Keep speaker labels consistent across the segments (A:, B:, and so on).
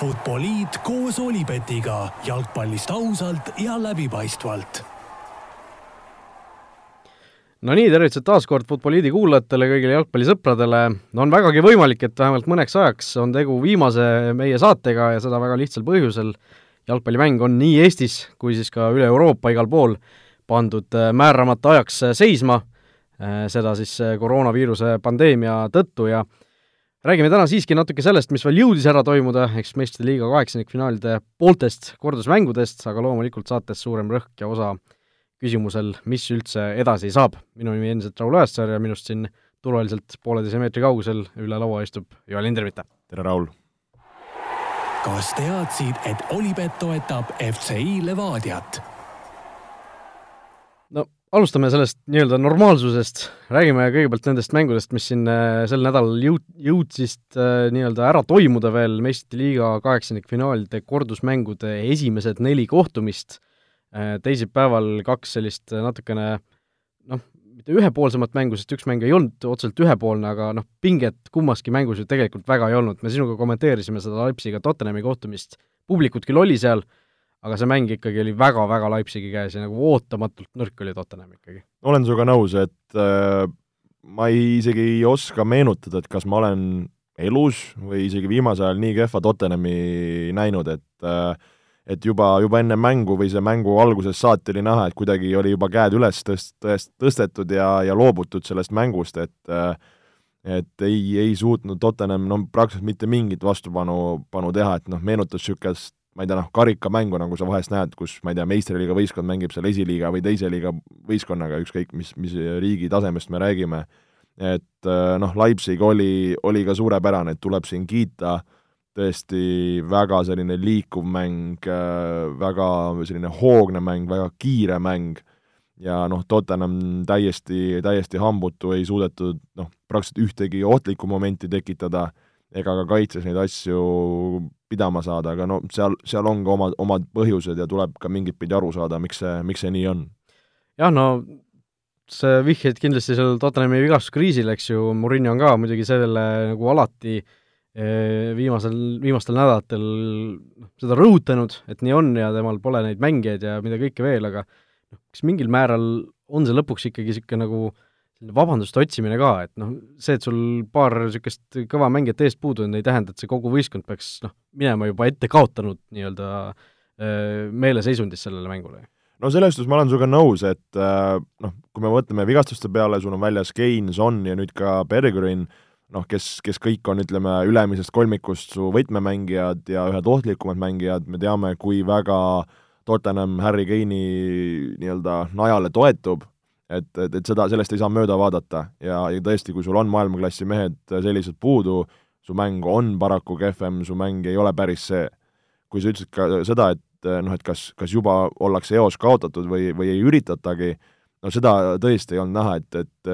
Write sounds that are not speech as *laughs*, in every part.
A: Futboliit koos Olipetiga jalgpallist ausalt ja läbipaistvalt.
B: no nii, tervitused taas kord Futboliidi kuulajatele, kõigile jalgpallisõpradele. no on vägagi võimalik, et vähemalt mõneks ajaks on tegu viimase meie saatega ja seda väga lihtsal põhjusel. jalgpallimäng on nii Eestis kui siis ka üle Euroopa igal pool pandud äh, määramata ajaks äh, seisma, äh, seda siis koroonaviiruse pandeemia tõttu ja räägime täna siiski natuke sellest, mis veel jõudis ära toimuda, eks meistrite liiga kaheksandikfinaalide pooltest kordusmängudest, aga loomulikult saates suurem rõhk ja osa küsimusel, mis üldse edasi saab. minu nimi endiselt Raul Õessar ja minust siin turvaliselt pooleteise meetri kaugusel üle laua istub Joel Hindremitte.
C: tere, Raul!
A: kas teadsid, et Olipet toetab FCI Levadiat?
B: Alustame sellest nii-öelda normaalsusest, räägime kõigepealt nendest mängudest, mis siin äh, sel nädalal jõud-, jõudsid äh, nii-öelda ära toimuda veel meistrite liiga kaheksandikfinaalide kordusmängude esimesed neli kohtumist, äh, teisipäeval kaks sellist natukene noh, mitte ühepoolsemat mängu, sest üks mäng ei olnud otseselt ühepoolne, aga noh, pinget kummaski mängus ju tegelikult väga ei olnud, me sinuga kommenteerisime seda Leipziga Tottenhami kohtumist, publikut küll oli seal, aga see mäng ikkagi oli väga-väga Leipzigi käes ja nagu ootamatult nõrk oli Tottenham ikkagi.
C: olen sinuga nõus, et äh, ma ei, isegi ei oska meenutada, et kas ma olen elus või isegi viimasel ajal nii kehva Tottenhami näinud, et äh, et juba, juba enne mängu või see mängu algusest saati oli näha, et kuidagi oli juba käed üles tõst-, tõest-, tõstetud ja, ja loobutud sellest mängust, et äh, et ei, ei suutnud Tottenham no praktiliselt mitte mingit vastupanu, panu teha, et noh, meenutas niisugust ma ei tea, noh, karikamängu, nagu sa vahest näed, kus ma ei tea, meistriliiga võistkond mängib seal esiliiga või teise liiga võistkonnaga, ükskõik mis, mis riigi tasemest me räägime, et äh, noh, Leipzig oli, oli ka suurepärane, et tuleb siin kiita, tõesti väga selline liikuv mäng, äh, väga selline hoogne mäng, väga kiire mäng. Ja noh, Tottenham täiesti, täiesti hambutu, ei suudetud noh, praktiliselt ühtegi ohtlikku momenti tekitada ega ka kaitses neid asju pidama saada, aga no seal, seal on ka omad, omad põhjused ja tuleb ka mingit pidi aru saada, miks see, miks see nii on.
B: jah, no sa vihjasid kindlasti sellele Tottenhami vigastuskriisile, eks ju, Murillo on ka muidugi sellele nagu alati eh, viimasel, viimastel nädalatel noh, seda rõhutanud, et nii on ja temal pole neid mängijaid ja mida kõike veel, aga noh, kas mingil määral on see lõpuks ikkagi niisugune nagu äh, vabanduste otsimine ka, et noh, see, et sul paar niisugust kõva mängijat eest puudu on, ei tähenda, et see kogu võistkond peaks noh, minema juba ette kaotanud nii-öelda meeleseisundis sellele mängule.
C: no selles suhtes ma olen sinuga nõus, et noh, kui me mõtleme vigastuste peale, sul on väljas Kane, Son ja nüüd ka Bergerin, noh, kes, kes kõik on, ütleme, ülemisest kolmikust su võtmemängijad ja ühed ohtlikumad mängijad, me teame, kui väga Tottenham Harry Kane'i nii-öelda najale toetub et, et, et seda, sellest ei saa mööda vaadata ja, ja tõesti, kui sul on maailmaklassi mehed sellised puudu, su mäng on paraku kehvem, su mäng ei ole päris see. kui sa ütlesid ka seda, et noh, et kas, kas juba ollakse eos kaotatud või, või ei üritatagi, no seda tõesti ei olnud näha, et, et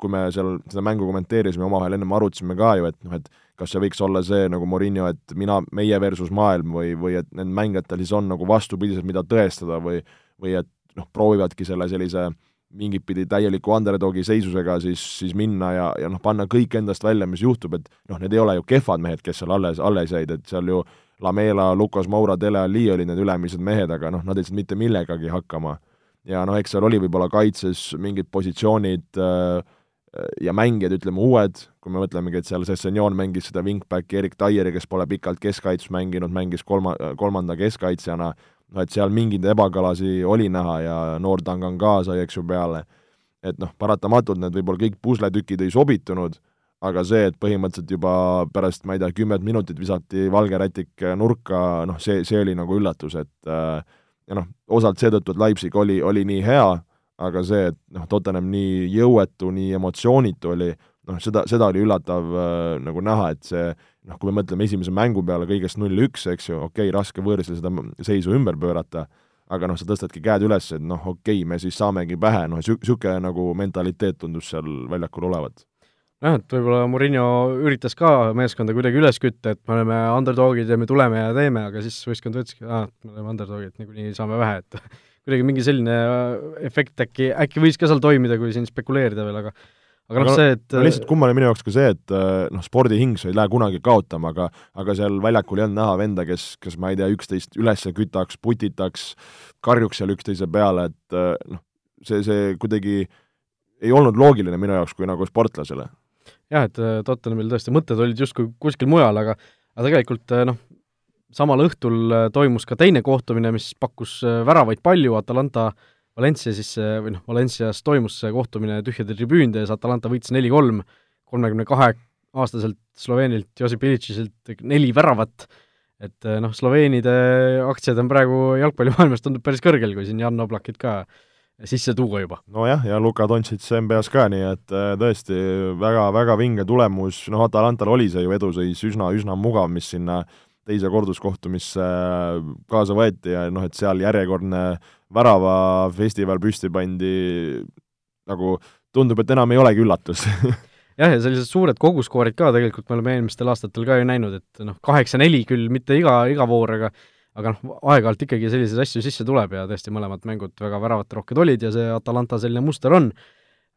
C: kui me seal seda mängu kommenteerisime, omavahel ennem arutasime ka ju, et noh, et kas see võiks olla see nagu Morinho, et mina, meie versus maailm või, või et need mängijatel siis on nagu vastupidised, mida tõestada või, või et noh, proovivadki selle sellise äh, mingit pidi täieliku underdogi seisusega siis, siis minna ja, ja noh, panna kõik endast välja, mis juhtub, et noh, need ei ole ju kehvad mehed, kes seal alles, alles jäid, et seal ju Lamela, Lukas Moura, Dele Alli olid need ülemised mehed, aga noh, nad ei saanud mitte millegagi hakkama. ja noh, eks seal oli võib-olla kaitses mingid positsioonid äh, ja mängijad, ütleme, uued, kui me mõtlemegi, et seal see senior mängis seda wingbacki Erik Taieri, kes pole pikalt keskkaitses mänginud, mängis kolma, kolmanda keskkaitsjana, noh et seal mingeid ebakõlasi oli näha ja noor Tangan ka sai, eks ju, peale. et noh, paratamatult need võib-olla kõik pusletükid ei sobitunud, aga see, et põhimõtteliselt juba pärast, ma ei tea, kümmet minutit visati valge rätik nurka, noh, see, see oli nagu üllatus, et äh, ja noh, osalt seetõttu, et Leipzig oli, oli nii hea, aga see, et noh, Tottenham nii jõuetu, nii emotsioonitu oli, noh, seda, seda oli üllatav äh, nagu näha, et see noh, kui me mõtleme esimese mängu peale kõigest null-üks, eks ju, okei okay,, raske võõrsil seda seisu ümber pöörata, aga noh, sa tõstadki käed üles, et noh, okei okay,, me siis saamegi pähe, noh, niisugune nagu mentaliteet tundus seal väljakul olevat.
B: Jah, et võib-olla Murillo üritas ka meeskonda kuidagi üles kütta, et me oleme underdogid ja me tuleme ja teeme, aga siis võistkond võttiski, aa, me oleme underdogid, niikuinii saame vähe, et *laughs* kuidagi mingi selline efekt äkki, äkki võis ka seal toimida, kui siin spekuleerida veel, aga aga noh, see, et
C: no lihtsalt kummaline minu jaoks ka see, et noh, spordihing sa ei lähe kunagi kaotama, aga aga seal väljakul ei olnud näha venda, kes, kes ma ei tea, üksteist üles kütaks, putitaks, karjuks seal üksteise peale, et noh, see, see kuidagi ei olnud loogiline minu jaoks kui nagu sportlasele.
B: jah, et Tottenhamil tõesti mõtted olid justkui kuskil mujal, aga aga tegelikult noh, samal õhtul toimus ka teine kohtumine, mis pakkus väravaid palju, Atalanta äh, Valencia siis, või noh, Valencias toimus see kohtumine tühjade tribüünide ees, Atalanta võitis neli-kolm, kolmekümne kahe aastaselt Sloveenilt Josip Ilitšiselt neli väravat, et noh, Sloveenide aktsiad on praegu jalgpallimaailmas tundub päris kõrgel, kui siin Jan Oblakit ka sisse tuua juba.
C: nojah, ja Luka Doncic NBA-s ka, nii et äh, tõesti väga, väga vinge tulemus, noh, Atalantal oli see ju eduseis üsna, üsna mugav, mis sinna teise korduskohtumisse äh, kaasa võeti ja noh, et seal järjekordne väravafestival püsti pandi, nagu tundub, et enam ei olegi üllatus *laughs*
B: jah, ja sellised suured koguskoorid ka tegelikult me oleme eelmistel aastatel ka ju näinud, et noh, kaheksa-neli küll mitte iga, iga voor, aga aga noh, aeg-ajalt ikkagi selliseid asju sisse tuleb ja tõesti mõlemad mängud väga väravaterohked olid ja see Atalanta selline muster on.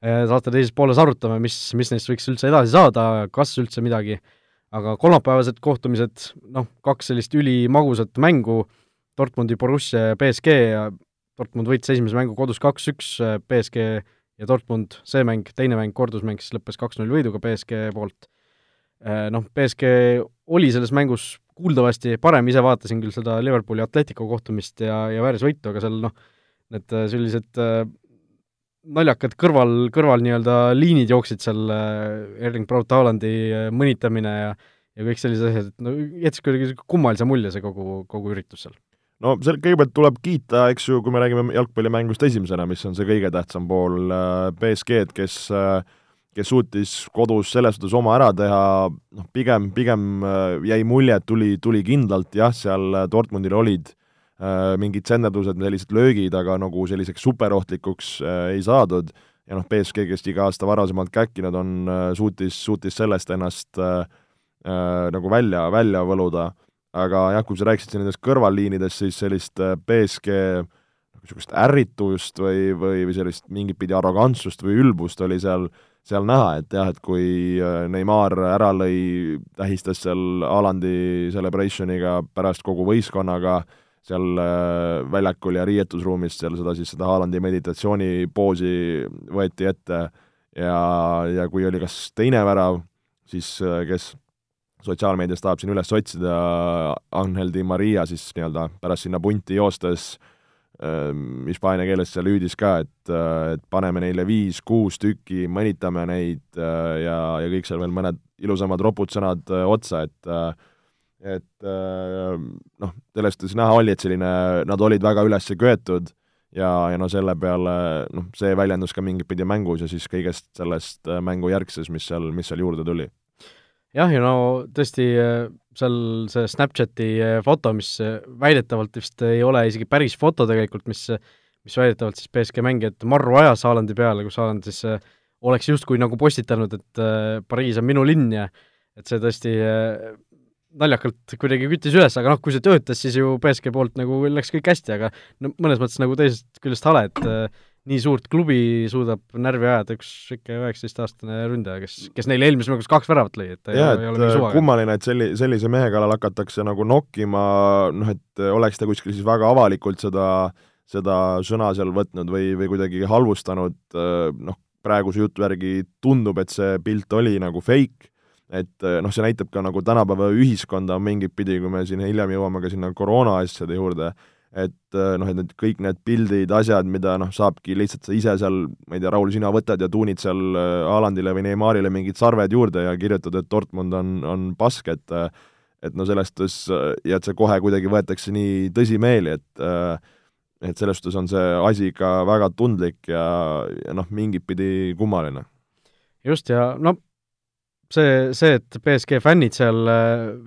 B: saate teises pooles arutame, mis, mis neist võiks üldse edasi saada, kas üldse midagi, aga kolmapäevased kohtumised, noh, kaks sellist ülimagusat mängu, Dortmundi Borussia ja BSG ja Dortmund võitis esimese mängu kodus kaks-üks, BSG ja Dortmund, see mäng, teine mäng, kordusmäng siis lõppes kaks-null võiduga BSG poolt. Äh, noh, BSG oli selles mängus kuuldavasti parem, ise vaatasin küll seda Liverpooli Atletico kohtumist ja, ja vääris võitu, aga seal noh, need äh, sellised äh, naljakad kõrval, kõrval nii-öelda liinid jooksid seal äh,, Erling Braut Haalandi äh, mõnitamine ja ja kõik sellised asjad, et no jättis kuidagi kummalise mulje see kogu, kogu üritus seal.
C: No seal kõigepealt tuleb kiita, eks ju, kui me räägime jalgpallimängust esimesena, mis on see kõige tähtsam pool, BSG-d, äh, kes äh, kes suutis kodus selles suhtes oma ära teha, noh pigem, pigem jäi mulje, et tuli, tuli kindlalt, jah, seal Dortmundil olid mingid senderdused, sellised löögid, aga nagu selliseks superohtlikuks äh, ei saadud. Ja noh, BSG, kes iga aasta varasemalt käkkinud on äh,, suutis, suutis sellest ennast äh, äh, nagu välja, välja võluda. Aga jah, kui sa rääkisid siin nendest kõrvalliinidest, siis sellist äh, BSG niisugust ärritust või, või, või sellist mingit pidi arrogantsust või ülbust oli seal, seal näha, et jah, et kui äh, Neimar ära lõi, tähistas seal Alandi celebrationiga pärast kogu võistkonnaga seal äh, väljakul ja riietusruumis seal seda siis, seda Haalandi meditatsioonipoosi võeti ette. Ja, ja kui oli kas teine värav, siis kes sotsiaalmeedias tahab siin üles otsida Angel Di Maria siis nii-öelda pärast sinna punti joostes ähm, hispaania keeles seal hüüdis ka, et, äh, et paneme neile viis-kuus tükki, mõnitame neid äh, ja, ja kõik seal veel mõned ilusamad ropud sõnad äh, otsa, et et noh, sellest siis näha oli, et selline, nad olid väga üles köetud ja, ja no selle peale noh, see väljendus ka mingit pidi mängus ja siis kõigest sellest mängujärgses, mis seal, mis seal juurde tuli.
B: Jah, ja no tõesti äh, seal see Snapchati äh, foto, mis äh, väidetavalt vist ei ole isegi päris foto tegelikult, mis mis väidetavalt siis BSG mängijad marru ajas Haalandi peale, kus Haaland siis oleks justkui nagu postitanud, et Pariis on minu linn ja et see tõesti naljakalt kuidagi küttis üles, aga noh, kui see töötas, siis ju BSG poolt nagu läks kõik hästi, aga no mõnes mõttes nagu teisest küljest hale, et nii suurt klubi suudab närvi ajada üks ikka üheksateistaastane ründaja, kes, kes neile eelmises mängus kaks väravat lõi, et
C: jah, et äh, kummaline, et selli-, sellise mehe kallal hakatakse nagu nokkima, noh et oleks ta kuskil siis väga avalikult seda, seda sõna seal võtnud või, või kuidagi halvustanud, äh, noh, praeguse jutu järgi tundub, et see pilt oli nagu fake, et äh, noh, see näitab ka nagu tänapäeva ühiskonda mingit pidi, kui me siin hiljem jõuame ka sinna koroona asjade juurde, et äh, noh, et need kõik need pildid, asjad, mida noh, saabki lihtsalt sa ise seal, ma ei tea, Raul, sina võtad ja tuunid seal äh, Haalandile või Neymarile mingid sarved juurde ja kirjutad, et Dortmund on, on pask, et äh, et no selles suhtes, ja et see kohe kuidagi võetakse nii tõsimeeli, et et selles suhtes on see asi ikka väga tundlik ja, ja noh, mingit pidi kummaline.
B: just, ja no see, see, et BSG fännid seal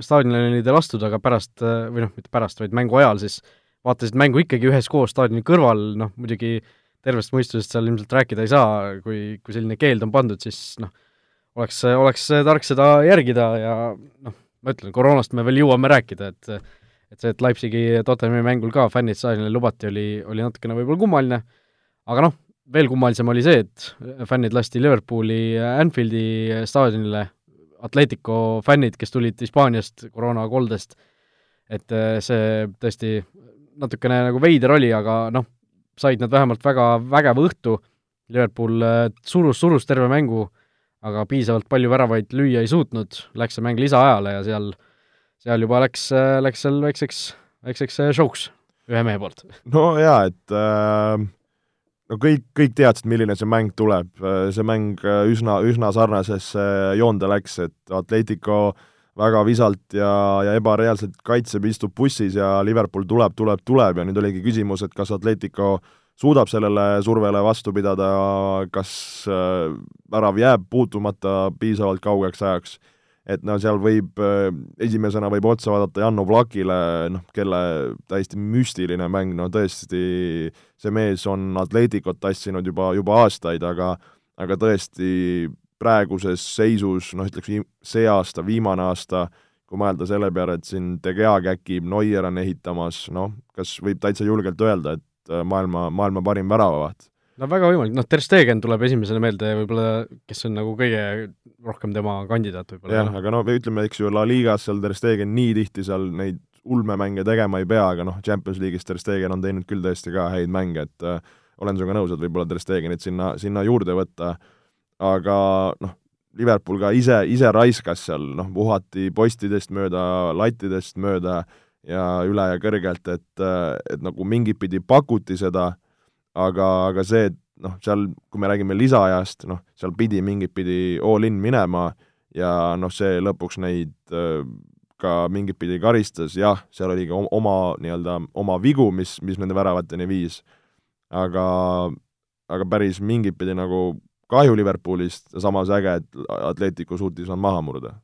B: staadionil olid lastud, aga pärast, või noh, mitte pärast, vaid mängu ajal siis äh, vaatasid mängu ikkagi üheskoos staadioni kõrval, noh muidugi tervest mõistusest seal ilmselt rääkida ei saa, kui, kui selline keeld on pandud, siis noh, oleks, oleks tark seda järgida ja noh, ma ütlen, koroonast me veel jõuame rääkida, et et see, et Leipzigi Tottenhami mängul ka fännid staadionile lubati, oli, oli natukene võib-olla kummaline, aga noh, veel kummalisem oli see, et fännid lasti Liverpooli Anfieldi staadionile, Atletico fännid, kes tulid Hispaaniast koroonakoldest, et äh, see tõesti natukene nagu veider oli, aga noh, said nad vähemalt väga vägeva õhtu, Liverpool äh, surus, surus terve mängu, aga piisavalt palju väravaid lüüa ei suutnud, läks see mäng lisaajale ja seal, seal juba läks, äh, läks seal väikseks, väikseks show'ks ühe mehe poolt.
C: no jaa, et äh, no kõik, kõik teadsid, milline see mäng tuleb, see mäng üsna, üsna sarnasesse joonde läks, et Atletico väga visalt ja, ja ebareaalselt kaitseb, istub bussis ja Liverpool tuleb, tuleb, tuleb ja nüüd oligi küsimus, et kas Atletico suudab sellele survele vastu pidada, kas äh, värav jääb puutumata piisavalt kaugeks ajaks et no seal võib, äh, esimesena võib otsa vaadata Jan Oblakile, noh, kelle täiesti müstiline mäng, no tõesti, see mees on Atleticot tassinud juba, juba aastaid, aga aga tõesti praeguses seisus, noh, ütleks see aasta, viimane aasta, kui mõelda selle peale, et siin De Gea käkib, Neuer on ehitamas, noh, kas võib täitsa julgelt öelda, et äh, maailma, maailma parim väravavaht?
B: No väga võimalik, noh, Ter Stegen tuleb esimesena meelde võib-olla, kes on nagu kõige rohkem tema kandidaat võib-olla.
C: jah, aga no ütleme, eks ju, La Ligas seal Ter Stegen nii tihti seal neid ulmemänge tegema ei pea, aga noh, Champions League'is Ter Stegen on teinud küll tõesti ka häid mänge, et äh, olen sinuga nõus, et võib-olla Ter Stegenit sinna, sinna juurde võtta, aga noh, Liverpool ka ise, ise raiskas seal, noh, puhati postidest mööda, lattidest mööda ja üle ja kõrgelt, et, äh, et nagu mingit pidi pakuti seda aga, aga see, et noh, seal, kui me räägime lisaajast, noh, seal pidi mingit pidi all in minema ja noh, see lõpuks neid äh, ka mingit pidi karistas, jah, seal oli ka oma nii-öelda, oma vigu, mis, mis nende väravateni viis, aga, aga päris mingit pidi nagu kahju Liverpoolist samas äge, et Atletico suutis nad maha murda.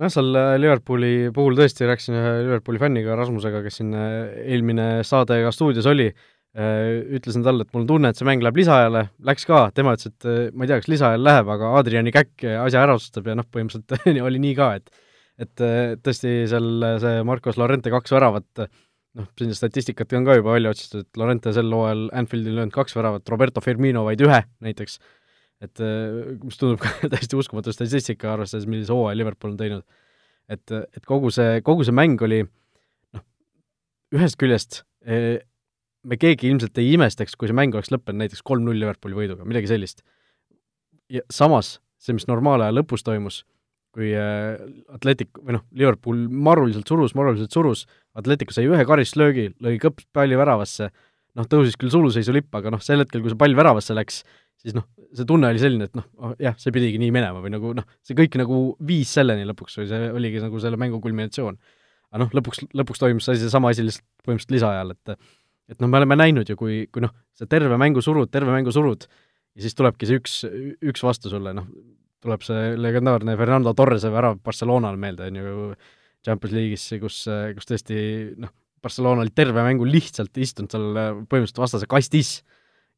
B: Noh, seal äh, Liverpooli puhul tõesti rääkisin ühe Liverpooli fänniga, Rasmusega, kes siin äh, eelmine saade ka stuudios oli, ütlesin talle, et mul on tunne, et see mäng läheb lisaajale, läks ka, tema ütles, et äh, ma ei tea, kas lisaajal läheb, aga Adriani käkk asja ära otsustab ja noh, põhimõtteliselt *laughs* oli nii ka, et et äh, tõesti seal see Marcos Lorente kaks väravat, noh, siin statistikat on ka juba välja otsitud, et Lorente sel hooajal Anfieldil löönud kaks väravat, Roberto Firmino vaid ühe näiteks, et mis tundub ka *laughs* täiesti uskumatu statistika, arvestades, millise hooaja Liverpool on teinud. et, et kogu see, kogu see mäng oli noh, ühest küljest me keegi ilmselt ei imestaks, kui see mäng oleks lõppenud näiteks kolm-null Liverpooli võiduga, midagi sellist. ja samas, see, mis normaalaja lõpus toimus, kui äh, Atletic, või noh, Liverpool maruliselt surus, maruliselt surus, Atletico sai ühe karistlöögi, lõi kõps palli väravasse, noh, tõusis küll suluseisu lipp, aga noh, sel hetkel, kui see pall väravasse läks, siis noh, see tunne oli selline, et noh, oh, jah, see pidigi nii minema või nagu noh, see kõik nagu viis selleni lõpuks või see oligi nagu selle mängu kulminatsioon. aga noh, lõpuks, lõpuks toimus asi, seesama asi lihtsalt põhimõtteliselt lisaajal, et et noh, me oleme näinud ju, kui, kui noh, sa terve mängu surud, terve mängu surud ja siis tulebki see üks, üks vastu sulle, noh, tuleb see legendaarne Fernando Torrese värav Barcelonale meelde, on ju, Champions League'is, kus, kus tõesti noh, Barcelona oli terve mängu lihtsalt istunud seal põhimõtteliselt vastase kastis.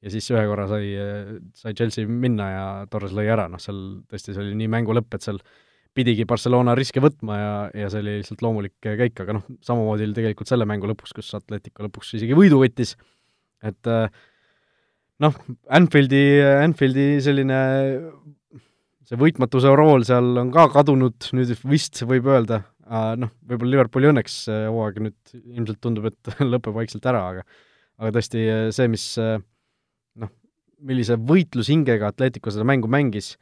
B: Ja siis ühe korra sai, sai Chelsea minna ja Torres lõi ära, noh seal tõesti, see oli nii mängu lõpp, et seal pidigi Barcelona riske võtma ja, ja see oli lihtsalt loomulik käik, aga noh, samamoodi oli tegelikult selle mängu lõpuks, kus Atletico lõpuks isegi võidu võttis, et äh, noh, Anfieldi, Anfieldi selline see võitmatuse rool seal on ka kadunud nüüd vist, võib öelda, noh, võib-olla Liverpooli õnneks see hooaeg nüüd ilmselt tundub, et *laughs* lõpeb vaikselt ära, aga aga tõesti see, mis noh, millise võitlushingega Atletico seda mängu mängis,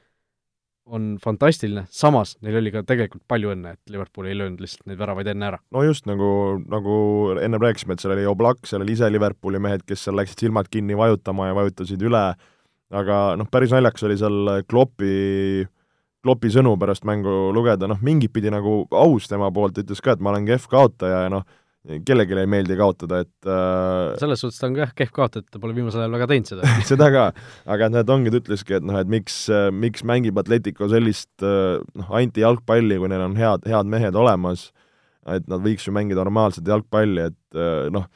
B: on fantastiline, samas neil oli ka tegelikult palju õnne, et Liverpool ei löönud lihtsalt neid väravaid enne ära.
C: no just, nagu, nagu ennem rääkisime, et seal oli Oblak, seal oli ise Liverpooli mehed, kes seal läksid silmad kinni vajutama ja vajutasid üle, aga noh, päris naljakas oli seal Kloppi, Kloppi sõnu pärast mängu lugeda, noh, mingit pidi nagu aus tema poolt, ütles ka, et ma olen kehv kaotaja ja noh, kellelegi ei meeldi kaotada, et äh,
B: selles suhtes ta on jah, kehv kaotaja, et ta pole viimasel ajal väga teinud seda. *laughs*
C: Seda ka, aga näed, ongi, ta ütleski, et noh, et miks, miks mängib Atletico sellist noh, antijalgpalli, kui neil on head, head mehed olemas, et nad võiks ju mängida normaalset jalgpalli, et noh,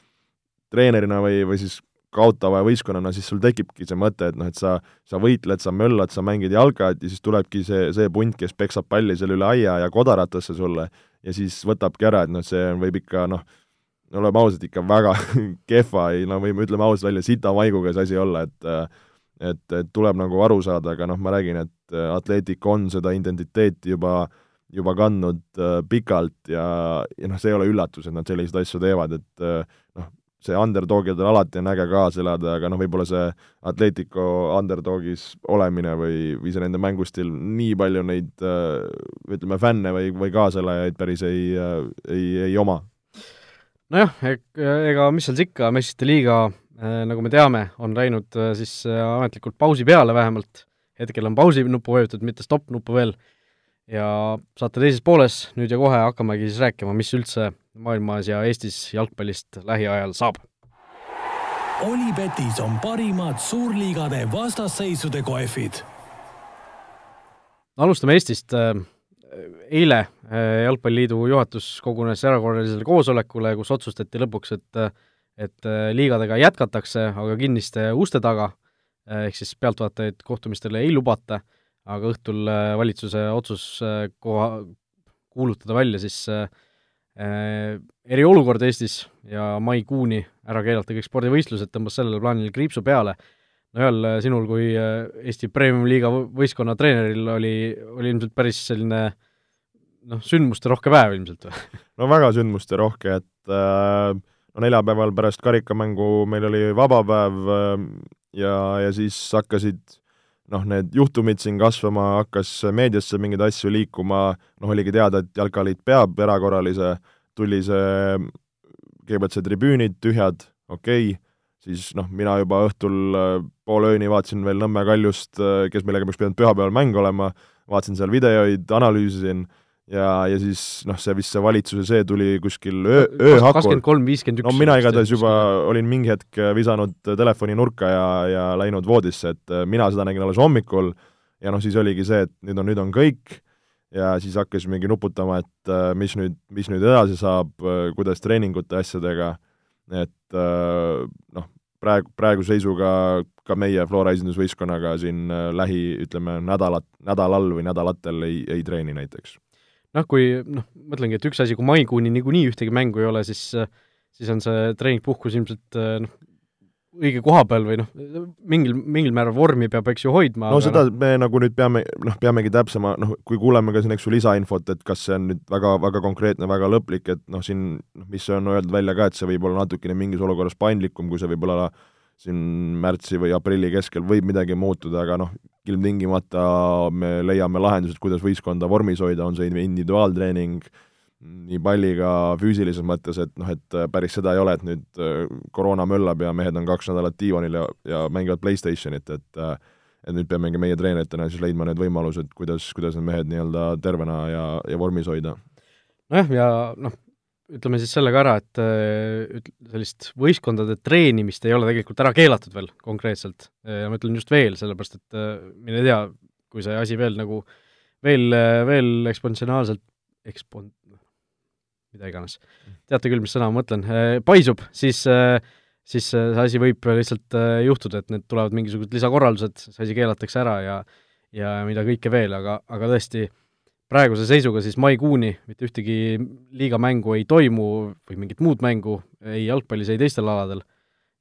C: treenerina või, või siis kaotava võistkonnana, siis sul tekibki see mõte, et noh, et sa, sa võitled, sa möllad, sa mängid jalkat ja siis tulebki see, see punt, kes peksab palli seal üle aia ja kodaratasse sulle ja siis võtabki ära, et noh, see võib ikka noh, oleme ausad, ikka väga *laughs* kehva, no võime, ütleme ausalt välja, sita maiguga see asi olla, et et, et tuleb nagu aru saada, aga noh, ma räägin, et Atletico on seda identiteeti juba juba kandnud äh, pikalt ja, ja noh, see ei ole üllatus, et nad selliseid asju teevad, et äh, noh, see underdogidel alati on äge kaasa elada, aga noh, võib-olla see Atletico underdogis olemine või, või see nende mängustiil nii palju neid ütleme, fänne või, või kaaselajaid päris ei, ei, ei oma.
B: nojah, ega mis seal ikka, Messite liiga, nagu me teame, on läinud siis ametlikult pausi peale vähemalt, hetkel on pausi nuppu vajutatud, mitte stopp nuppu veel ja saate teises pooles nüüd ja kohe hakkamegi siis rääkima, mis üldse maailmas ja Eestis jalgpallist lähiajal saab.
A: Olipetis on parimad suurliigade vastasseisude kohvid.
B: alustame Eestist. eile eh, Jalgpalliliidu juhatus kogunes erakorralisele koosolekule, kus otsustati lõpuks, et et eh, liigadega jätkatakse, aga kinniste uste taga, eh, ehk siis pealtvaatajaid kohtumistele ei lubata aga õhtul äh, valitsuse otsus äh, koha, kuulutada välja siis äh, äh, eriolukord Eestis ja maikuuni ära keelata kõik spordivõistlused, tõmbas sellele plaanile kriipsu peale. no Joel, sinul kui Eesti Premium-liiga võistkonna treeneril oli, oli ilmselt päris selline noh, sündmusterohke päev ilmselt või? *laughs*
C: no väga sündmusterohke, et äh, no neljapäeval pärast karikamängu meil oli vaba päev äh, ja, ja siis hakkasid noh, need juhtumid siin kasvama, hakkas meediasse mingeid asju liikuma, noh, oligi teada, et Jalkaliit peab erakorralise, tuli see, kõigepealt see tribüünid tühjad, okei okay,, siis noh, mina juba õhtul äh, poole ööni vaatasin veel Nõmme Kaljust, äh, kes millega peaks pidanud pühapäeval mäng olema, vaatasin seal videoid, analüüsisin ja, ja siis noh, see vist see valitsuse see tuli kuskil öö, ööhakul.
B: kakskümmend kolm, viiskümmend üks.
C: no mina igatahes juba olin mingi hetk visanud telefoni nurka ja, ja läinud voodisse, et äh, mina seda nägin alles hommikul ja noh, siis oligi see, et nüüd on, nüüd on kõik ja siis hakkasimegi nuputama, et äh, mis nüüd, mis nüüd edasi saab, äh, kuidas treeningute asjadega, et noh, praegu, praeguse seisuga ka meie Flora esindusvõistkonnaga siin lähi, ütleme, nädalat, nädalal või nädalatel ei, ei treeni näiteks
B: noh, kui noh, mõtlengi, et üks asi, kui maikuuni niikuinii ühtegi mängu ei ole, siis siis on see treening-puhkus ilmselt noh, õige koha peal või noh, mingil, mingil määral vormi peab, eks ju, hoidma.
C: no seda no... me nagu nüüd peame, noh, peamegi täpsema, noh, kui kuuleme ka siin, eks ju, lisainfot, et kas see on nüüd väga, väga konkreetne, väga lõplik, et noh, siin noh, mis on öeldud välja ka, et see võib olla natukene mingis olukorras paindlikum, kui see võib olla siin märtsi või aprilli keskel võib midagi muutuda, aga noh, ilmtingimata me leiame lahendused, kuidas võistkonda vormis hoida, on see individuaaltreening, nii palliga füüsilises mõttes, et noh, et päris seda ei ole, et nüüd äh, koroona möllab ja mehed on kaks nädalat diivanil ja, ja mängivad Playstationit, et äh, et nüüd peamegi meie treeneritena siis leidma need võimalused, kuidas, kuidas need mehed nii-öelda tervena ja, ja vormis hoida.
B: nojah, ja noh, ütleme siis selle ka ära, et äh, üt-, sellist võistkondade treenimist ei ole tegelikult ära keelatud veel konkreetselt. ja ma ütlen just veel, sellepärast et äh, mine tea, kui see asi veel nagu veel, veel eksponentsiaalselt, ekspon-, mida iganes, teate küll, mis sõna ma mõtlen, äh, paisub, siis siis see asi võib lihtsalt juhtuda, et need tulevad mingisugused lisakorraldused, see asi keelatakse ära ja ja mida kõike veel, aga, aga tõesti praeguse seisuga siis maikuuni mitte ühtegi liigamängu ei toimu või mingit muud mängu ei jalgpallis, ei teistel aladel.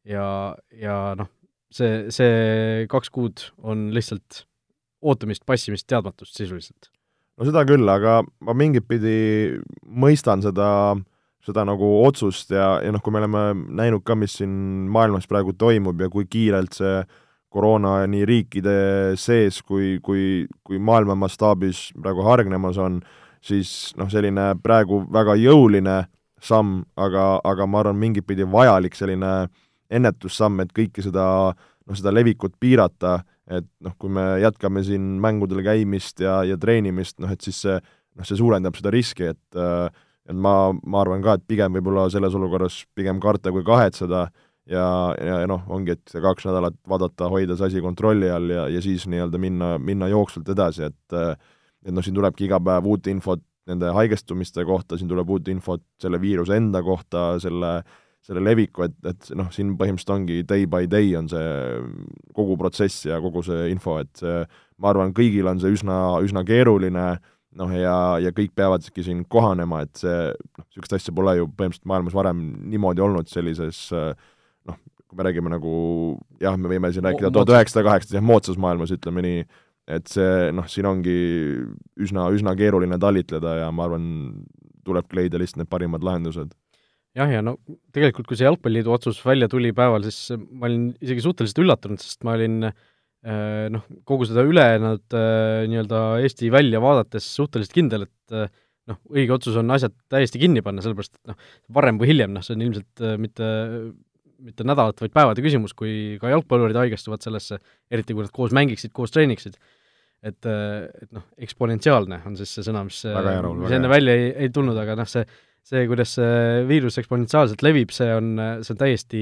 B: ja, ja noh, see, see kaks kuud on lihtsalt ootamist, passimist, teadmatust sisuliselt.
C: no seda küll, aga ma mingit pidi mõistan seda, seda nagu otsust ja, ja noh, kui me oleme näinud ka, mis siin maailmas praegu toimub ja kui kiirelt see koroona nii riikide sees kui, kui, kui maailma mastaabis praegu hargnemas on, siis noh, selline praegu väga jõuline samm, aga, aga ma arvan, mingit pidi vajalik selline ennetussamm, et kõike seda, noh, seda levikut piirata, et noh, kui me jätkame siin mängudel käimist ja, ja treenimist, noh et siis see, noh, see suurendab seda riski, et et ma, ma arvan ka, et pigem võib-olla selles olukorras pigem karta kui kahetseda, ja, ja, ja noh, ongi, et kaks nädalat vaadata, hoida see asi kontrolli all ja, ja siis nii-öelda minna, minna jooksvalt edasi, et et noh, siin tulebki iga päev uut infot nende haigestumiste kohta, siin tuleb uut infot selle viiruse enda kohta, selle selle leviku, et, et noh, siin põhimõtteliselt ongi day by day on see kogu protsess ja kogu see info, et see, ma arvan, kõigil on see üsna, üsna keeruline noh, ja, ja kõik peavadki siin kohanema, et see, noh, niisugust asja pole ju põhimõtteliselt maailmas varem niimoodi olnud sellises äh, kui me räägime nagu jah, me võime siin rääkida tuhat üheksasada kaheksakümmend, jah, moodsas maailmas, ütleme nii, et see noh, siin ongi üsna, üsna keeruline talitleda ja ma arvan, tulebki leida lihtsalt need parimad lahendused.
B: jah, ja no tegelikult, kui see Jalgpalliliidu otsus välja tuli päeval, siis ma olin isegi suhteliselt üllatunud, sest ma olin eh, noh, kogu seda ülejäänud eh, nii-öelda Eesti välja vaadates suhteliselt kindel, et eh, noh, õige otsus on asjad täiesti kinni panna, sellepärast et noh, varem või hiljem, noh, see on ilmselt mitte mitte nädalate, vaid päevade küsimus, kui ka jalgpallurid haigestuvad sellesse, eriti kui nad koos mängiksid, koos treeniksid. et, et noh, eksponentsiaalne on siis see sõna, mis,
C: Raul,
B: mis enne välja ei, ei tulnud, aga noh, see see, kuidas see viirus eksponentsiaalselt levib, see on, see on täiesti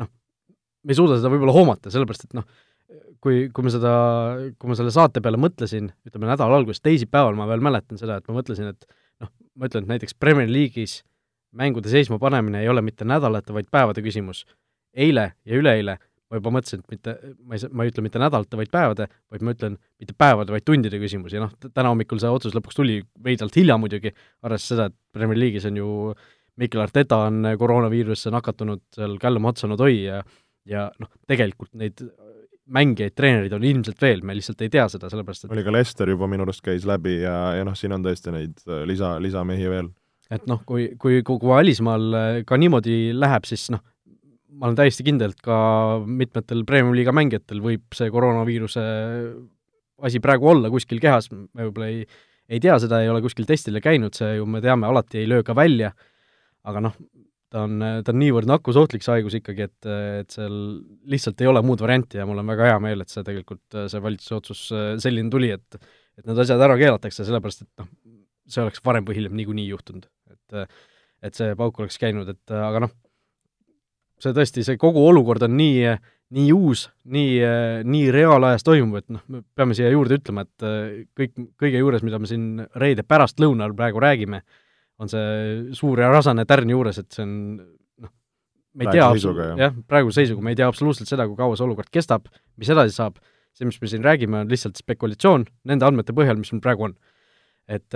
B: noh, me ei suuda seda võib-olla hoomata, sellepärast et noh, kui, kui ma seda, kui ma selle saate peale mõtlesin, ütleme nädala alguses, teisipäeval ma veel mäletan seda, et ma mõtlesin, et noh, ma ütlen, et näiteks Premier League'is mängude seisma panemine ei ole mitte nädalate, vaid päevade küsimus. eile ja üleeile ma juba mõtlesin, et mitte, ma ei saa, ma ei ütle mitte nädalate, vaid päevade, vaid ma ütlen mitte päevade, vaid tundide küsimus ja noh, täna hommikul see otsus lõpuks tuli veidralt hilja muidugi, arvestades seda, et Premier League'is on ju Mikel Arteta on koroonaviirusesse nakatunud, seal Callum Hudson-Odoi ja ja noh, tegelikult neid mängijaid, treenereid on ilmselt veel, me lihtsalt ei tea seda, sellepärast et
C: oli ka Lester juba minu arust käis läbi ja, ja noh, siin on tõesti neid äh, lisa, lisamehi veel.
B: Et noh, kui, kui kogu välismaal äh, ka niimoodi läheb, siis noh, ma olen täiesti kindel, et ka mitmetel Premium-liiga mängijatel võib see koroonaviiruse asi praegu olla kuskil kehas, me võib-olla ei, ei tea seda, ei ole kuskil testile käinud, see ju me teame, alati ei löö ka välja, aga noh, ta on, ta on niivõrd nakkusohtlik, see haigus ikkagi, et, et seal lihtsalt ei ole muud varianti ja mul on väga hea meel, et see tegelikult, see valitsuse otsus äh, selline tuli, et et need asjad ära keelatakse, sellepärast et noh, see oleks varem või hiljem niikuinii juhtunud. Et et see pauk oleks käinud, et aga noh, see tõesti, see kogu olukord on nii, nii uus, nii, nii reaalajas toimuv, et noh, me peame siia juurde ütlema, et kõik, kõige juures, mida me siin reede pärastlõunal praegu räägime, on see suur ja rasane tärn juures, et see on noh, me ei
C: Praeguse
B: tea
C: jah.
B: jah, praeguse seisuga me ei tea absoluutselt seda, kui kaua see olukord kestab, mis edasi saab, see, mis me siin räägime, on lihtsalt spekulatsioon nende andmete põhjal, mis meil praegu on. et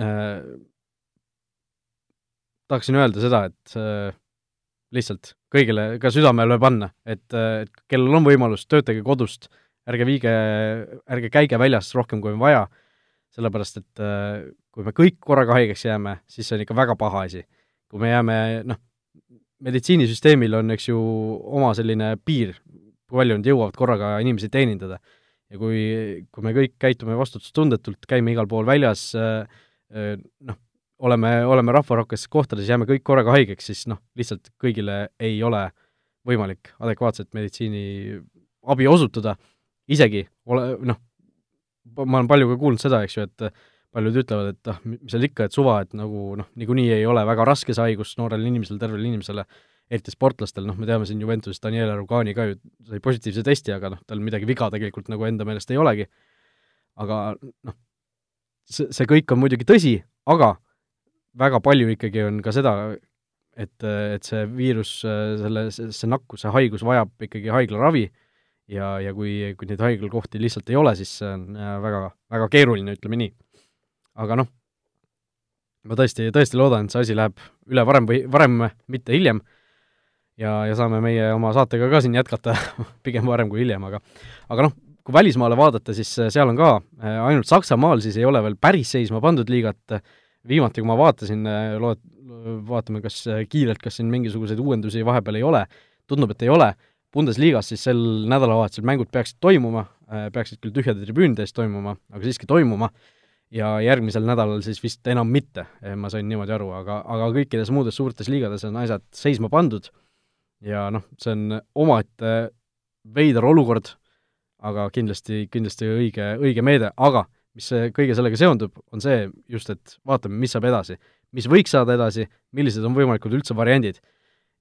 B: äh, tahaksin öelda seda, et äh, lihtsalt kõigile ka südamele panna, et, äh, et kellel on võimalus, töötage kodust, ärge viige, ärge käige väljas rohkem, kui on vaja, sellepärast et äh, kui me kõik korraga haigeks jääme, siis see on ikka väga paha asi. kui me jääme, noh, meditsiinisüsteemil on, eks ju, oma selline piir, kui palju nad jõuavad korraga inimesi teenindada. ja kui, kui me kõik käitume vastutustundetult, käime igal pool väljas äh, noh, oleme, oleme rahvarohkes kohtades, jääme kõik korraga haigeks, siis noh, lihtsalt kõigile ei ole võimalik adekvaatset meditsiiniabi osutada, isegi ole, noh, ma olen palju ka kuulnud seda, eks ju, et paljud ütlevad, et ah, mis seal ikka, et suva, et nagu noh, niikuinii ei ole väga raske see haigus noorele inimesele, tervele inimesele, eriti sportlastel, noh, me teame siin Juventuses Daniele Rugani ka ju sai positiivse testi, aga noh, tal midagi viga tegelikult nagu enda meelest ei olegi. aga noh, see, see kõik on muidugi tõsi, aga väga palju ikkagi on ka seda, et, et see viirus, selle, see nakkus, see haigus vajab ikkagi haiglaravi ja, ja kui, kui neid haiglakohti lihtsalt ei ole, siis see on äh, väga, väga keeruline, ütleme nii. aga noh, ma tõesti, tõesti loodan, et see asi läheb üle varem või, varem, mitte hiljem, ja, ja saame meie oma saatega ka siin jätkata *laughs* pigem varem kui hiljem, aga aga noh, kui välismaale vaadata, siis äh, seal on ka, äh, ainult Saksamaal siis ei ole veel päris seisma pandud liigat, viimati, kui ma vaatasin, loet-, vaatame, kas äh, kiirelt, kas siin mingisuguseid uuendusi vahepeal ei ole, tundub, et ei ole, Bundesligas siis sel nädalavahetusel mängud peaksid toimuma, peaksid küll tühjade tribüünide ees toimuma, aga siiski toimuma, ja järgmisel nädalal siis vist enam mitte, ma sain niimoodi aru, aga, aga kõikides muudes suurtes liigades on asjad seisma pandud. Ja noh, see on omaette veider olukord, aga kindlasti, kindlasti õige, õige meede, aga mis kõige sellega seondub, on see just, et vaatame, mis saab edasi. mis võiks saada edasi, millised on võimalikud üldse variandid.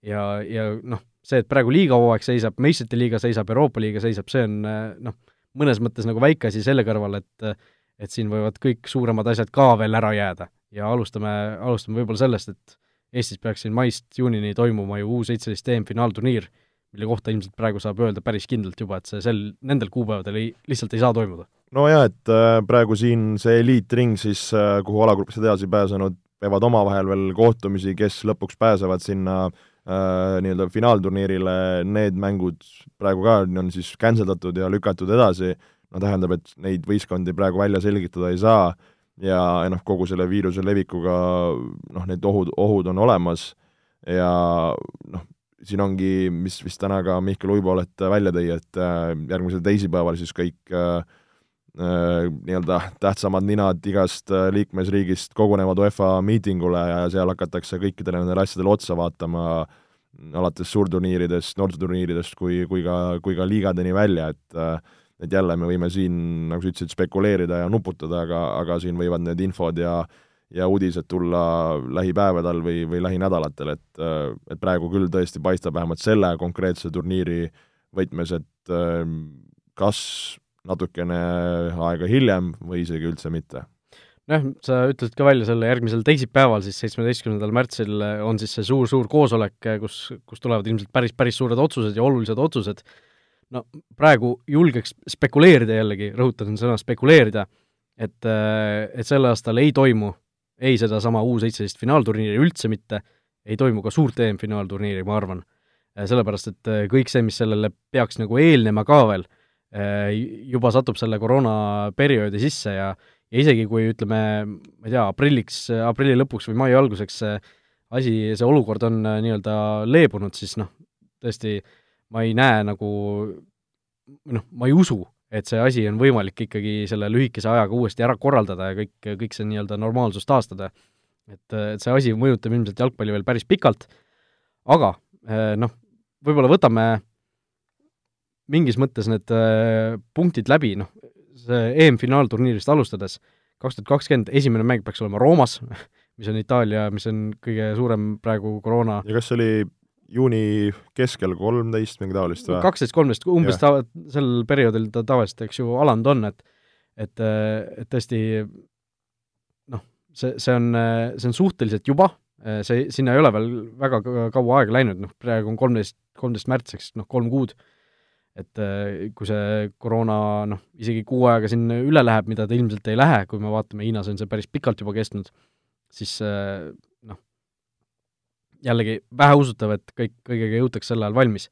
B: ja, ja noh, see, et praegu liiga hooaeg seisab, meistrite liiga seisab, Euroopa liiga seisab, see on noh, mõnes mõttes nagu väike asi selle kõrval, et et siin võivad kõik suuremad asjad ka veel ära jääda ja alustame, alustame võib-olla sellest, et Eestis peaks siin maist juunini toimuma ju U17 EM-finaalturniir, mille kohta ilmselt praegu saab öelda päris kindlalt juba, et see sel, nendel kuupäevadel ei, lihtsalt ei saa toimuda.
C: no jaa, et äh, praegu siin see eliitring siis äh,, kuhu alagrupist edasi pääsenud peavad omavahel veel kohtumisi, kes lõpuks pääsevad sinna äh, nii-öelda finaalturniirile, need mängud praegu ka on siis cancel datud ja lükatud edasi, no tähendab, et neid võistkondi praegu välja selgitada ei saa. Ja, ja noh, kogu selle viiruse levikuga noh, need ohud, ohud on olemas. Ja noh, siin ongi, mis vist täna ka Mihkel Uibolet välja tõi, et äh, järgmisel teisipäeval siis kõik äh, äh, nii-öelda tähtsamad ninad igast äh, liikmesriigist kogunevad UEFA miitingule ja seal hakatakse kõikidele nendele asjadele otsa vaatama, alates suurturniiridest, noorteturniiridest kui, kui ka, kui ka liigadeni välja, et äh, et jälle me võime siin, nagu sa ütlesid, spekuleerida ja nuputada, aga, aga siin võivad need infod ja ja uudised tulla lähipäevadel või, või lähinädalatel, et, et praegu küll tõesti paistab vähemalt selle konkreetse turniiri võtmes, et kas natukene aega hiljem või isegi üldse mitte
B: jah, sa ütlesid ka välja selle järgmisel teisipäeval, siis seitsmeteistkümnendal märtsil on siis see suur-suur koosolek, kus, kus tulevad ilmselt päris, päris suured otsused ja olulised otsused. no praegu julgeks spekuleerida jällegi, rõhutan sõna spekuleerida, et, et sel aastal ei toimu ei sedasama U17 finaalturniiri üldse mitte, ei toimu ka suurt EM-finaalturniiri, ma arvan. Äh, sellepärast, et äh, kõik see, mis sellele peaks nagu eelnema ka veel, äh, juba satub selle koroonaperioodi sisse ja ja isegi kui ütleme, ma ei tea, aprilliks, aprilli lõpuks või mai alguseks see asi, see olukord on nii-öelda leebunud, siis noh, tõesti ma ei näe nagu noh, ma ei usu, et see asi on võimalik ikkagi selle lühikese ajaga uuesti ära korraldada ja kõik, kõik see nii-öelda normaalsus taastada. et, et see asi mõjutab ilmselt jalgpalli veel päris pikalt, aga eh, noh, võib-olla võtame mingis mõttes need eh, punktid läbi, noh, see EM-finaalturniirist alustades, kaks tuhat kakskümmend esimene mäng peaks olema Roomas, mis on Itaalia, mis on kõige suurem praegu koroona
C: ja kas see oli juuni keskel kolmteist, midagi taolist või?
B: kaksteist, kolmteist, umbes ta, sel perioodil ta tavaliselt, eks ju, alanud on, et et, et tõesti noh, see, see on, see on suhteliselt juba, see, sinna ei ole veel väga kaua aega läinud, noh praegu on kolmteist, kolmteist märts, eks noh, kolm kuud, et kui see koroona noh, isegi kuu aega siin üle läheb, mida ta ilmselt ei lähe, kui me vaatame, Hiinas on see päris pikalt juba kestnud, siis jällegi väheusutav, et kõik, kõigega jõutakse sel ajal valmis.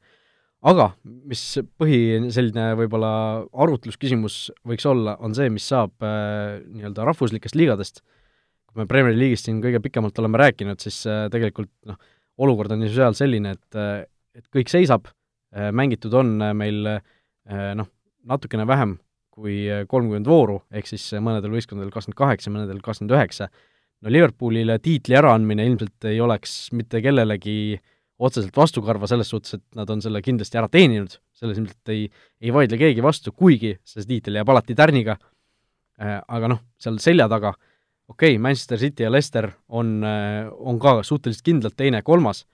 B: aga mis põhi selline võib-olla arutlusküsimus võiks olla, on see, mis saab äh, nii-öelda rahvuslikest liigadest. kui me Premier League'ist siin kõige pikemalt oleme rääkinud, siis äh, tegelikult noh, olukord on ju seal selline, et äh, et kõik seisab äh,, mängitud on äh, meil noh, natukene vähem kui kolmkümmend vooru, ehk siis mõnedel võistkondadel kakskümmend kaheksa, mõnedel kakskümmend üheksa, no Liverpoolile tiitli äraandmine ilmselt ei oleks mitte kellelegi otseselt vastukarva selles suhtes, et nad on selle kindlasti ära teeninud, selles ilmselt ei, ei vaidle keegi vastu, kuigi see tiitel jääb alati tärniga. Äh,, aga noh, seal selja taga, okei okay,, Manchester City ja Leicester on äh,, on ka suhteliselt kindlalt teine, kolmas,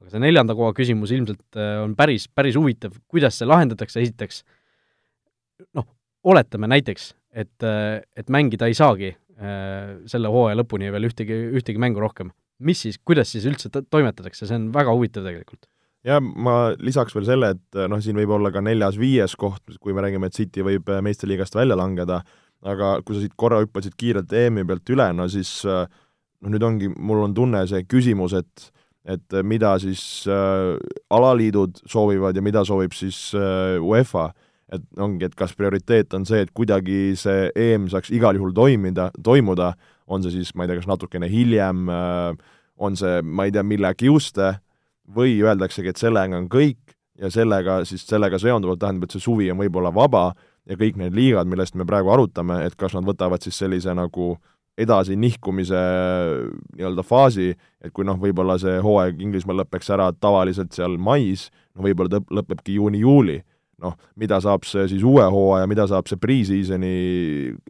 B: aga see neljanda koha küsimus ilmselt äh, on päris, päris huvitav, kuidas see lahendatakse, esiteks noh, oletame näiteks, et, et mängida ei saagi selle hooaja lõpuni veel ühtegi, ühtegi mängu rohkem. mis siis, kuidas siis üldse toimetatakse, see on väga huvitav tegelikult.
C: jah, ma lisaks veel selle, et noh, siin võib olla ka neljas-viies koht, kui me räägime, et City võib äh, meistriliigast välja langeda, aga kui sa siit korra hüppasid kiirelt EM-i pealt üle, no siis noh, nüüd ongi, mul on tunne see küsimus, et et mida siis äh, alaliidud soovivad ja mida soovib siis äh, UEFA et ongi, et kas prioriteet on see, et kuidagi see EM saaks igal juhul toimida, toimuda, on see siis, ma ei tea, kas natukene hiljem, äh, on see, ma ei tea, mille kiuste, või öeldaksegi, et sellega on kõik ja sellega siis, sellega seonduvalt tähendab, et see suvi on võib-olla vaba ja kõik need liigad, millest me praegu arutame, et kas nad võtavad siis sellise nagu edasi nihkumise nii-öelda faasi, et kui noh, võib-olla see hooaeg Inglismaal lõpeks ära tavaliselt seal mais, no võib-olla lõp-, lõpebki juuni-juuli noh, mida saab see siis uue hooaja, mida saab see pre-season'i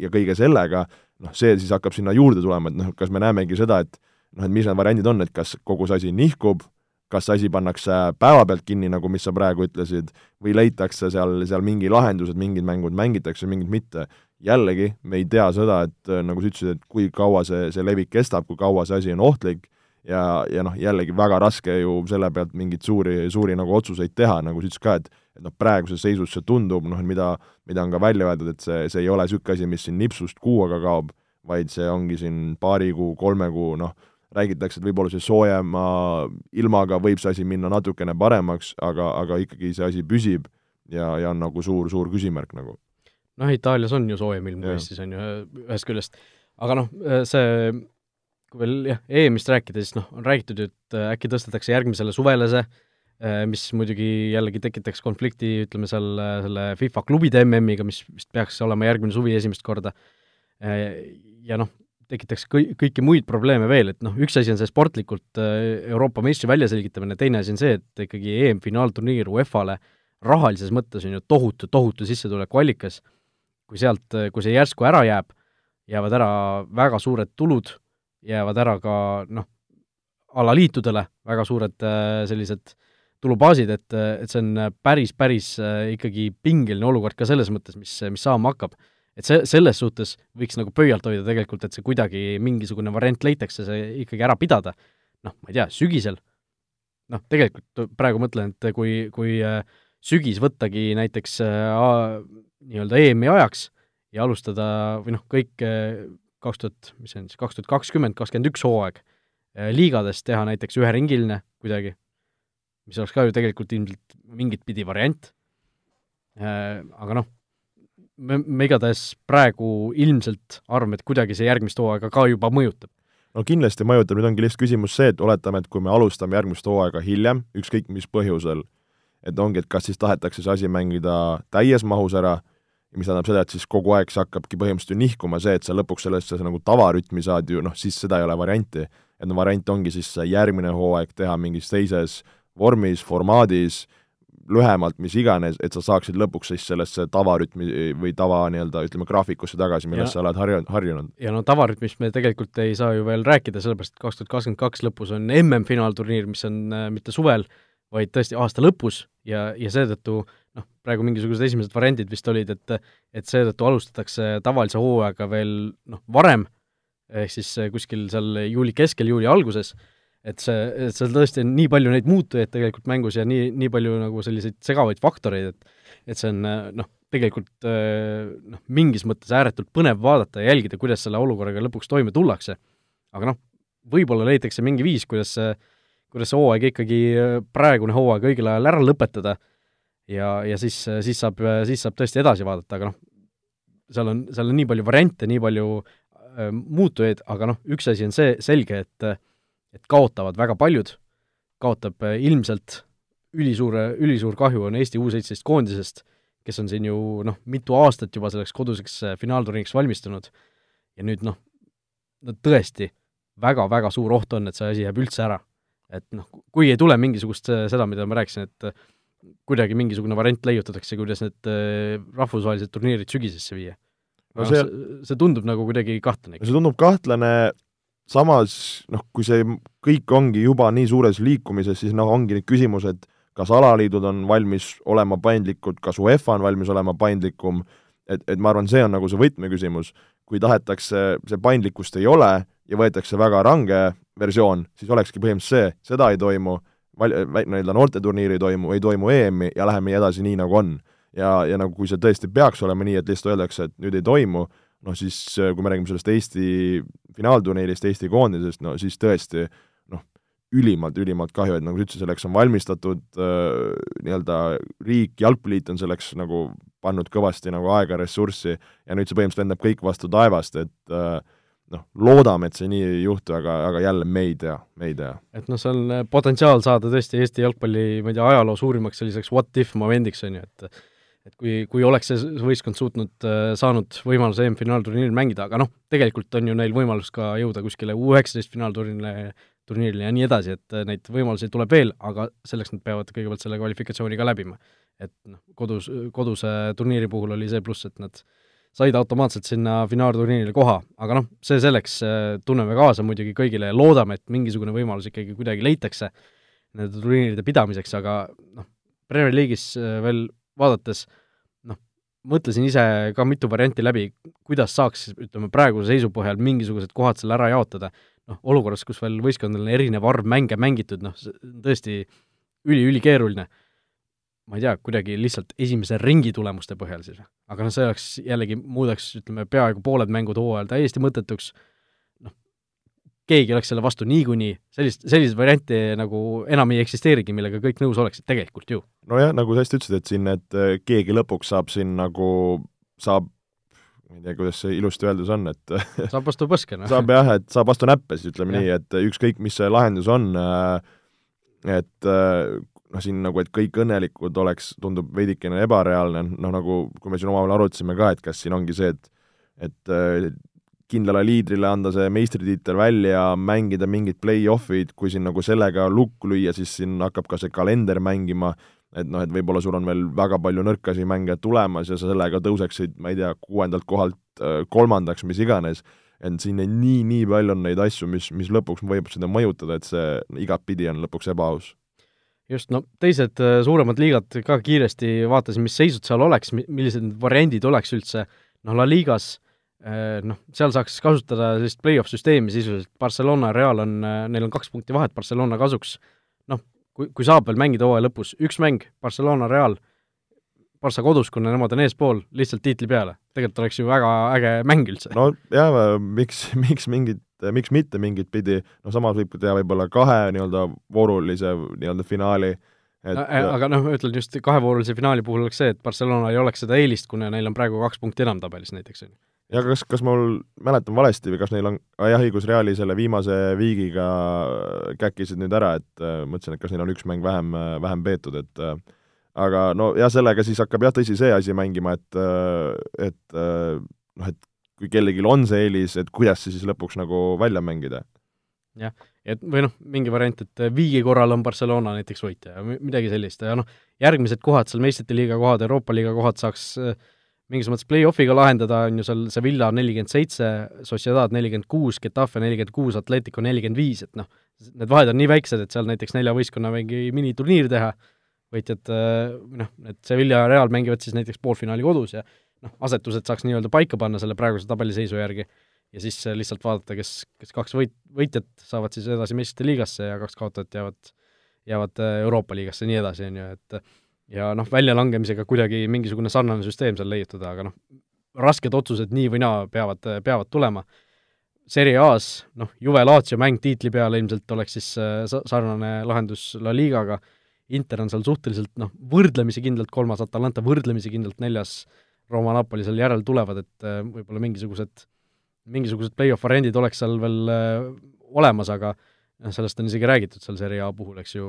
C: ja kõige sellega, noh, see siis hakkab sinna juurde tulema, et noh, kas me näemegi seda, et noh, et mis need variandid on, et kas kogu see asi nihkub, kas asi pannakse päevapealt kinni, nagu mis sa praegu ütlesid, või leitakse seal, seal mingi lahendus, et mingid mängud mängitakse, mingid mitte. jällegi, me ei tea seda, et nagu sa ütlesid, et kui kaua see, see levik kestab, kui kaua see asi on ohtlik, ja, ja noh, jällegi väga raske ju selle pealt mingeid suuri, suuri nagu otsuseid teha, nagu sa ütlesid ka, et et noh, praeguses seisus see tundub, noh, mida, mida on ka välja öeldud, et see, see ei ole niisugune asi, mis siin nipsust kuu aega kaob, vaid see ongi siin paari kuu, kolme kuu, noh, räägitakse, et võib-olla see soojema ilmaga võib see asi minna natukene paremaks, aga, aga ikkagi see asi püsib ja, ja on nagu suur, suur küsimärk nagu.
B: noh, Itaalias on ju soojem ilm kui Eestis, on ju, ühest küljest. aga noh, see, kui veel jah, EM-ist rääkida, siis noh, on räägitud ju, et äkki tõstetakse järgmisele suvele see, mis muidugi jällegi tekitaks konflikti, ütleme seal selle FIFA klubide MM-iga, mis vist peaks olema järgmine suvi esimest korda, ja noh, tekitaks kõi-, kõiki muid probleeme veel, et noh, üks asi on see sportlikult äh, Euroopa meistri väljaselgitamine, teine asi on see, et ikkagi EM-finaalturniir UEFA-le rahalises mõttes on ju tohutu, tohutu sissetulekuallikas, kui sealt, kui see järsku ära jääb, jäävad ära väga suured tulud, jäävad ära ka noh, alaliitudele väga suured äh, sellised tulubaasid, et, et see on päris, päris äh, ikkagi pingeline olukord ka selles mõttes, mis, mis saama hakkab et see, selles suhtes võiks nagu pöialt hoida tegelikult, et see kuidagi mingisugune variant leitakse, see ikkagi ära pidada. noh, ma ei tea, sügisel, noh, tegelikult praegu mõtlen, et kui, kui äh, sügis võttagi näiteks äh, nii-öelda EM-i ajaks ja alustada või noh, kõik kaks tuhat, mis see on siis, kaks tuhat kakskümmend, kakskümmend üks hooaeg liigades teha näiteks üheringiline kuidagi, mis oleks ka ju tegelikult ilmselt mingit pidi variant, aga noh, me, me igatahes praegu ilmselt arvame, et kuidagi see järgmist hooaega ka juba mõjutab.
C: no kindlasti mõjutab, nüüd ongi lihtsalt küsimus see, et oletame, et kui me alustame järgmist hooaega hiljem, ükskõik mis põhjusel, et ongi, et kas siis tahetakse see asi mängida täies mahus ära, mis tähendab seda, et siis kogu aeg see hakkabki põhimõtteliselt ju nihkuma see, et sa lõpuks sellesse nagu tavarütmi saad ju, noh, siis seda ei ole varianti. et no variant ongi siis järgmine hooaeg teha mingis teises vormis, formaadis, lühemalt, mis iganes, et sa saaksid lõpuks siis sellesse tavarütmi või tava nii-öelda ütleme, graafikusse tagasi, milles ja, sa oled harju-, harjunud.
B: ja no tavarütmist me tegelikult ei saa ju veel rääkida, sellepärast et kaks tuhat kakskümmend kaks lõpus on MM-finaalturniir, mis on äh, mitte suvel, vaid tõesti aasta lõpus ja, ja seetõttu noh, praegu mingisugused esimesed variandid vist olid, et et seetõttu alustatakse tavalise hooaega veel noh, varem, ehk siis kuskil seal juuli keskel, juuli alguses et see, et seal tõesti on nii palju neid muutujaid tegelikult mängus ja nii, nii palju nagu selliseid segavaid faktoreid, et et see on noh, tegelikult noh, mingis mõttes ääretult põnev vaadata ja jälgida, kuidas selle olukorraga lõpuks toime tullakse. aga noh, võib-olla leitakse mingi viis, kuidas see, kuidas see hooaeg ikkagi, praegune hooaeg õigel ajal ära lõpetada ja, ja siis, siis saab, siis saab tõesti edasi vaadata, aga noh, seal on, seal on nii palju variante, nii palju äh, muutujaid, aga noh, üks asi on see selge, et äh, et kaotavad väga paljud, kaotab äh, ilmselt ülisuure, ülisuur kahju on Eesti U seitseteist koondisest, kes on siin ju noh, mitu aastat juba selleks koduseks äh, finaalturniiriks valmistunud ja nüüd noh, no tõesti, väga-väga suur oht on, et see asi jääb üldse ära. et noh, kui ei tule mingisugust äh, seda, mida ma rääkisin, et kuidagi mingisugune variant leiutatakse, kuidas need rahvusvahelised turniirid sügisesse viia. no see, see tundub nagu kuidagi kahtlane.
C: see tundub kahtlane samas noh, kui see kõik ongi juba nii suures liikumises, siis noh, ongi nüüd küsimus, et kas alaliidud on valmis olema paindlikud, kas UEFA on valmis olema paindlikum, et, et ma arvan, see on nagu see võtmeküsimus. kui tahetakse, see paindlikkust ei ole ja võetakse väga range versioon, siis olekski põhimõtteliselt see, seda ei toimu, val-, nii-öelda noorteturniiri ei toimu, ei toimu EM-i ja läheme edasi nii, nagu on. ja, ja nagu kui see tõesti peaks olema nii, et lihtsalt öeldakse, et nüüd ei toimu, noh siis kui me räägime sellest Eesti finaalturniirist, Eesti koondisest, no siis tõesti noh, ülimalt, ülimalt kahju, et nagu sa ütlesid, selleks on valmistatud äh, nii-öelda riik, jalgpalliliit on selleks nagu pannud kõvasti nagu aega, ressurssi ja nüüd see põhimõtteliselt lendab kõik vastu taevast, et äh, noh, loodame, et see nii ei juhtu, aga, aga jälle me ei tea, me ei tea.
B: et noh, seal on potentsiaal saada tõesti Eesti jalgpalli, ma ei tea, ajaloo suurimaks selliseks what if momendiks, on ju, et et kui, kui oleks see võistkond suutnud, äh, saanud võimaluse EM-finaalturniiril mängida, aga noh, tegelikult on ju neil võimalus ka jõuda kuskile U19 finaalturniirile, turniirile ja nii edasi, et äh, neid võimalusi tuleb veel, aga selleks nad peavad kõigepealt selle kvalifikatsiooni ka läbima. et noh, kodus, koduse turniiri puhul oli see pluss, et nad said automaatselt sinna finaalturniirile koha, aga noh, see selleks, äh, tunneme kaasa muidugi kõigile ja loodame, et mingisugune võimalus ikkagi kuidagi leitakse nende turniiride pidamiseks, aga noh, Premier League'is veel vaadates noh, mõtlesin ise ka mitu varianti läbi, kuidas saaks, ütleme, praeguse seisu põhjal mingisugused kohad selle ära jaotada, noh, olukorras, kus veel võistkondadel on erinev arv mänge mängitud, noh, see on tõesti üli-ülikeeruline. ma ei tea, kuidagi lihtsalt esimese ringi tulemuste põhjal siis. aga noh, see oleks jällegi, muudaks, ütleme, peaaegu pooled mängud hooajal täiesti mõttetuks, keegi oleks selle vastu niikuinii, sellist, selliseid variante nagu enam ei eksisteerigi, millega kõik nõus oleksid, tegelikult ju.
C: nojah, nagu sa hästi ütlesid, et siin, et äh, keegi lõpuks saab siin nagu, saab ma ei tea, kuidas see ilusti öeldus on, et *laughs*
B: saab vastu põske, noh.
C: saab jah, et saab vastu näppe, siis ütleme ja. nii, et ükskõik, mis see lahendus on, et noh, siin nagu, et kõik õnnelikud oleks, tundub veidikene ebareaalne, noh nagu kui me siin omavahel arutasime ka, et kas siin ongi see, et et kindlale liidrile anda see meistritiitel välja, mängida mingid play-off'id, kui siin nagu sellega lukku lüüa, siis siin hakkab ka see kalender mängima, et noh, et võib-olla sul on veel väga palju nõrkasi mänge tulemas ja sa sellega tõuseksid, ma ei tea, kuuendalt kohalt äh, kolmandaks, mis iganes, et siin nii, nii palju on neid asju, mis, mis lõpuks võib seda mõjutada, et see igatpidi on lõpuks ebaaus.
B: Just, no teised äh, suuremad liigad ka kiiresti vaatasin, mis seisud seal oleks, millised need variandid oleks üldse, noh, La Ligas noh, seal saaks kasutada sellist play-off süsteemi sisuliselt, Barcelona ja Real on, äh, neil on kaks punkti vahet Barcelona kasuks, noh, kui, kui saab veel mängida hooaja lõpus, üks mäng, Barcelona, Real, Barca kodus, kuna nemad on eespool, lihtsalt tiitli peale. tegelikult oleks ju väga äge mäng üldse.
C: no jaa, miks, *laughs* miks mingit, miks mitte mingit pidi, no samas võib teha võib-olla kahe nii-öelda voorulise nii-öelda finaali,
B: et aga noh, ma ütlen just kahevoorulise finaali puhul oleks see, et Barcelona ei oleks seda eelist, kuna neil on praegu kaks punkti enam tabelis näiteks, on ju
C: ja kas, kas mul mäletan valesti või kas neil on ah,, jah, õigus, Reali selle viimase viigiga käkkisid nüüd ära, et äh, mõtlesin, et kas neil on üks mäng vähem, äh, vähem peetud, et äh, aga no jah, sellega siis hakkab jah, tõsi, see asi mängima, et, äh, et äh, noh, et kui kellelgi on see eelis, et kuidas see siis lõpuks nagu välja mängida.
B: jah, et või noh, mingi variant, et viigi korral on Barcelona näiteks võitja ja midagi sellist ja noh, järgmised kohad seal meistrite liiga kohad, Euroopa liiga kohad saaks äh, mingis mõttes play-off'iga lahendada, on ju seal Sevilla nelikümmend seitse, Sociedad nelikümmend kuus, Getafe nelikümmend kuus, Atletico nelikümmend viis, et noh, need vahed on nii väiksed, et seal näiteks nelja võistkonna mingi miniturniir teha, võitjad noh, et Sevilla ja Real mängivad siis näiteks poolfinaali kodus ja noh, asetused saaks nii-öelda paika panna selle praeguse tabeliseisu järgi ja siis lihtsalt vaadata, kes, kes kaks võit, võitjat saavad siis edasi meistrite liigasse ja kaks kaotajat jäävad, jäävad Euroopa liigasse ja nii edasi, on ju, et ja noh, väljalangemisega kuidagi mingisugune sarnane süsteem seal leiutada, aga noh, rasked otsused nii või naa peavad, peavad tulema. Serie A-s noh, Juve Lazio mäng tiitli peale ilmselt oleks siis äh, sarnane lahendus La Ligaga, Inter on seal suhteliselt noh, võrdlemisi kindlalt kolmas, Atalanta võrdlemisi kindlalt neljas, Rooma Napoli seal järel tulevad, et äh, võib-olla mingisugused, mingisugused play-off variandid oleks seal veel äh, olemas, aga noh, sellest on isegi räägitud seal Serie A puhul, eks ju,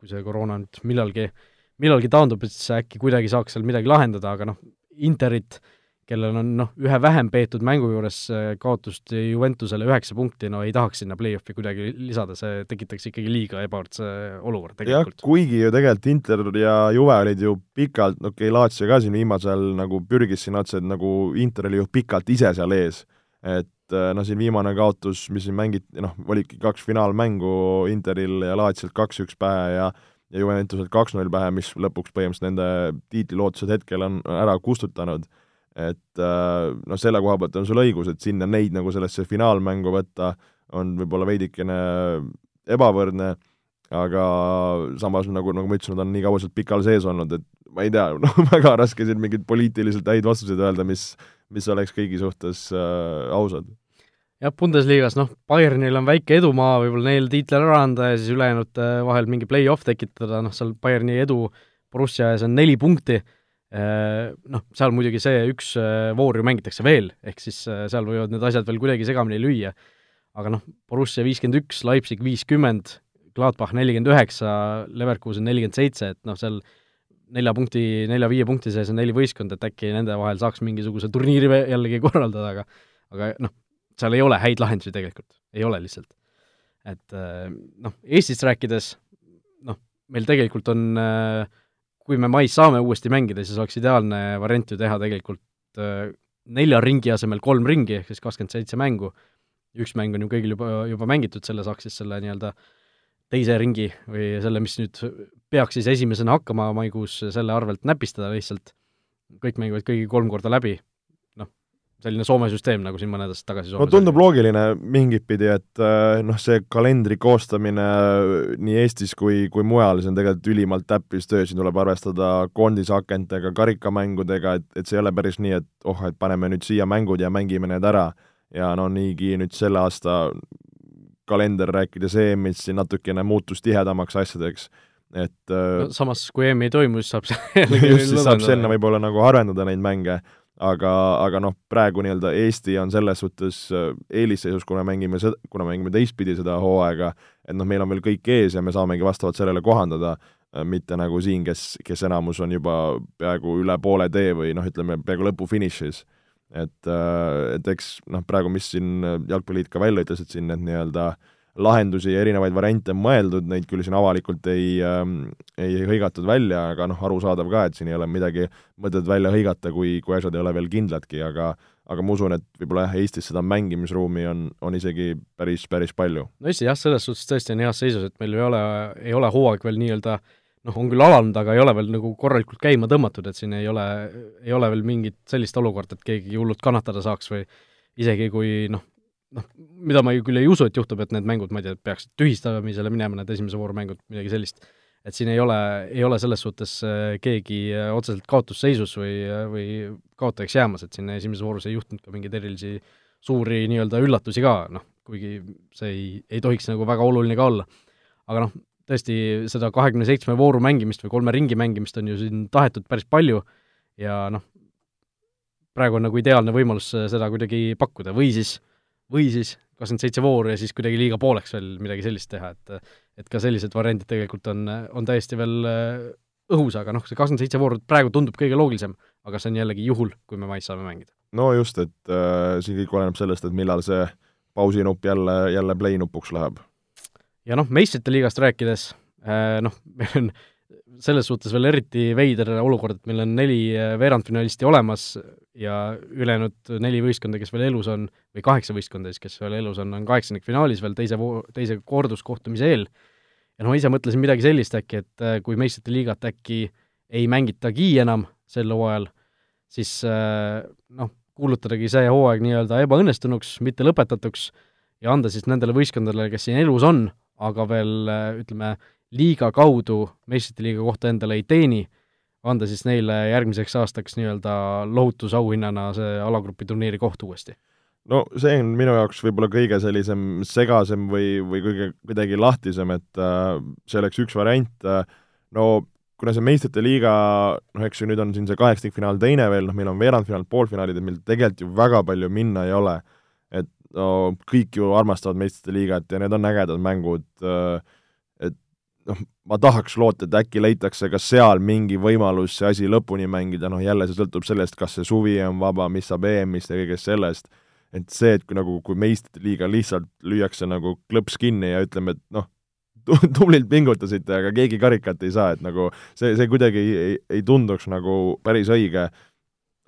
B: kui see koroona nüüd millalgi äh, millalgi taandub, et siis äkki kuidagi saaks seal midagi lahendada, aga noh, Interit, kellel on noh, ühe vähem peetud mängu juures äh, kaotust Juventusele üheksa punkti, no ei tahaks sinna play-off'i kuidagi lisada, see tekitaks ikkagi liiga ebavõrdse olukorra tegelikult.
C: kuigi ju tegelikult Inter ja Juve olid ju pikalt, okei okay,, Lazio ka siin viimasel nagu pürgis siin otse, et nagu Inter oli ju pikalt ise seal ees. et äh, noh, siin viimane kaotus, mis siin mängiti, noh, olidki kaks finaalmängu Interil ja Laziolt kaks-üks pähe ja ja Juventuselt kaks-null pähe, mis lõpuks põhimõtteliselt nende tiitlilootused hetkel on ära kustutanud. et äh, noh, selle koha pealt on sul õigus, et sinna neid nagu sellesse finaalmängu võtta on võib-olla veidikene ebavõrdne, aga samas nagu, nagu ma ütlesin, nad on nii kaua sealt pikal sees olnud, et ma ei tea, *laughs* noh, väga raske siin mingeid poliitiliselt häid vastuseid öelda, mis, mis oleks kõigi suhtes äh, ausad
B: jah, Bundesligas noh, Bayernil on väike edumaa, võib-olla neil tiitel ära anda ja siis ülejäänute vahel mingi play-off tekitada, noh seal Bayerni edu Borussia ees on neli punkti, eh, noh, seal muidugi see üks eh, voor ju mängitakse veel, ehk siis seal võivad need asjad veel kuidagi segamini lüüa. aga noh, Borussia viiskümmend üks, Leipzig viiskümmend, Gladbach nelikümmend üheksa, Leverkusen nelikümmend seitse, et noh, seal nelja punkti, nelja-viie punkti sees on neli võistkonda, et äkki nende vahel saaks mingisuguse turniiri jällegi korraldada, aga aga noh, seal ei ole häid lahendusi tegelikult, ei ole lihtsalt. et äh, noh, Eestist rääkides, noh, meil tegelikult on, äh, kui me mais saame uuesti mängida, siis oleks ideaalne variant ju teha tegelikult äh, nelja ringi asemel kolm ringi, ehk siis kakskümmend seitse mängu, üks mäng on ju kõigil juba, juba mängitud, selle saaks siis selle nii-öelda teise ringi või selle, mis nüüd peaks siis esimesena hakkama maikuus, selle arvelt näpistada lihtsalt, kõik mängivad kõigi kolm korda läbi, selline Soome süsteem, nagu siin mõned aastad tagasi
C: Soomes no tundub oli. loogiline mingit pidi, et äh, noh, see kalendri koostamine nii Eestis kui, kui mujal, see on tegelikult ülimalt täppistöö, siin tuleb arvestada koondisakentega, karikamängudega, et, et see ei ole päris nii, et oh, et paneme nüüd siia mängud ja mängime need ära. ja no niigi nüüd selle aasta kalender, rääkides EM-ist, siin natukene muutus tihedamaks asjadeks, et
B: no, samas, kui EM ei toimu, siis saab *laughs*
C: just, siis saab sinna võib-olla nagu harvendada neid mänge, aga, aga noh, praegu nii-öelda Eesti on selles suhtes eelisseisus, kuna mängime seda, kuna mängime teistpidi seda hooaega, et noh, meil on veel kõik ees ja me saamegi vastavalt sellele kohandada, mitte nagu siin, kes, kes enamus on juba peaaegu üle poole tee või noh, ütleme peaaegu lõpufinišis et, äh, et eks noh, praegu, mis siin Jalgpalliliit ka välja ütles, et siin need nii-öelda lahendusi ja erinevaid variante on mõeldud, neid küll siin avalikult ei äh,, ei hõigatud välja, aga noh, arusaadav ka, et siin ei ole midagi mõtet välja hõigata, kui, kui asjad ei ole veel kindladki, aga aga ma usun, et võib-olla jah, Eestis seda mängimisruumi on, on isegi päris, päris palju.
B: no Eesti jah, selles suhtes tõesti on heas seisus, et meil ei ole, ei ole hooaeg veel nii-öelda noh, on küll alanud, aga ei ole veel nagu korralikult käima tõmmatud, et siin ei ole, ei ole veel mingit sellist olukorda, et keegi hullult kannatada saaks või isegi kui noh, noh, mida ma ju küll ei usu, et juhtub, et need mängud, ma ei tea, peaksid tühistamisele minema, need esimese vooru mängud, midagi sellist, et siin ei ole, ei ole selles suhtes äh, keegi äh, otseselt kaotusseisus või, äh, või kaotajaks jäämas, et siin esimeses voorus ei juhtunud ka mingeid erilisi suuri nii-öelda üllatusi ka, noh, kuigi see ei, ei tohiks nagu väga oluline ka olla. aga noh, tõesti seda kahekümne seitsme vooru mängimist või kolme ringi mängimist on ju siin tahetud päris palju ja noh, praegu on nagu ideaalne võimalus seda kuidagi pakkuda või siis, või siis kakskümmend seitse vooru ja siis kuidagi liiga pooleks veel midagi sellist teha, et et ka sellised variandid tegelikult on, on täiesti veel äh, õhus, aga noh, see kakskümmend seitse vooru praegu tundub kõige loogilisem, aga see on jällegi juhul, kui me mais saame mängida.
C: no just, et äh, siin kõik oleneb sellest, et millal see pausinupp jälle, jälle play nupuks läheb
B: ja noh, meistrite liigast rääkides, äh, noh, meil on selles suhtes veel eriti veider olukord, et meil on neli äh, veerandfinalisti olemas ja ülejäänud neli võistkonda, kes veel elus on, või kaheksa võistkonda siis, kes veel elus on, on kaheksandikfinaalis veel teise teise korduskohtumise eel. ja noh, ise mõtlesin midagi sellist äkki, et äh, kui meistrite liigat äkki ei mängitagi enam sel hooajal, siis noh, kuulutadagi see hooaeg nii-öelda ebaõnnestunuks, mitte lõpetatuks ja anda siis nendele võistkondadele, kes siin elus on, aga veel ütleme, liiga kaudu meistrite liiga kohta endale ei teeni, anda siis neile järgmiseks aastaks nii-öelda lohutusauhinnana see alagrupi turniiri koht uuesti?
C: no see on minu jaoks võib-olla kõige sellisem segasem või, või kõige kuidagi lahtisem, et äh, see oleks üks variant äh,, no kuna see meistrite liiga, noh eks ju nüüd on siin see kaheksandikfinaal teine veel, noh meil on veerandfinaal, poolfinaalid, et meil tegelikult ju väga palju minna ei ole no kõik ju armastavad meistrite liigat ja need on ägedad mängud, äh, et noh, ma tahaks loota, et äkki leitakse ka seal mingi võimalus see asi lõpuni mängida, noh jälle see sõltub sellest, kas see suvi on vaba, mis saab EM-ist ja kõigest sellest, et see, et kui nagu, kui meistrite liiga lihtsalt lüüakse nagu klõps kinni ja ütleme, et noh, tublilt pingutasite, aga keegi karikat ei saa, et nagu see, see kuidagi ei, ei, ei tunduks nagu päris õige,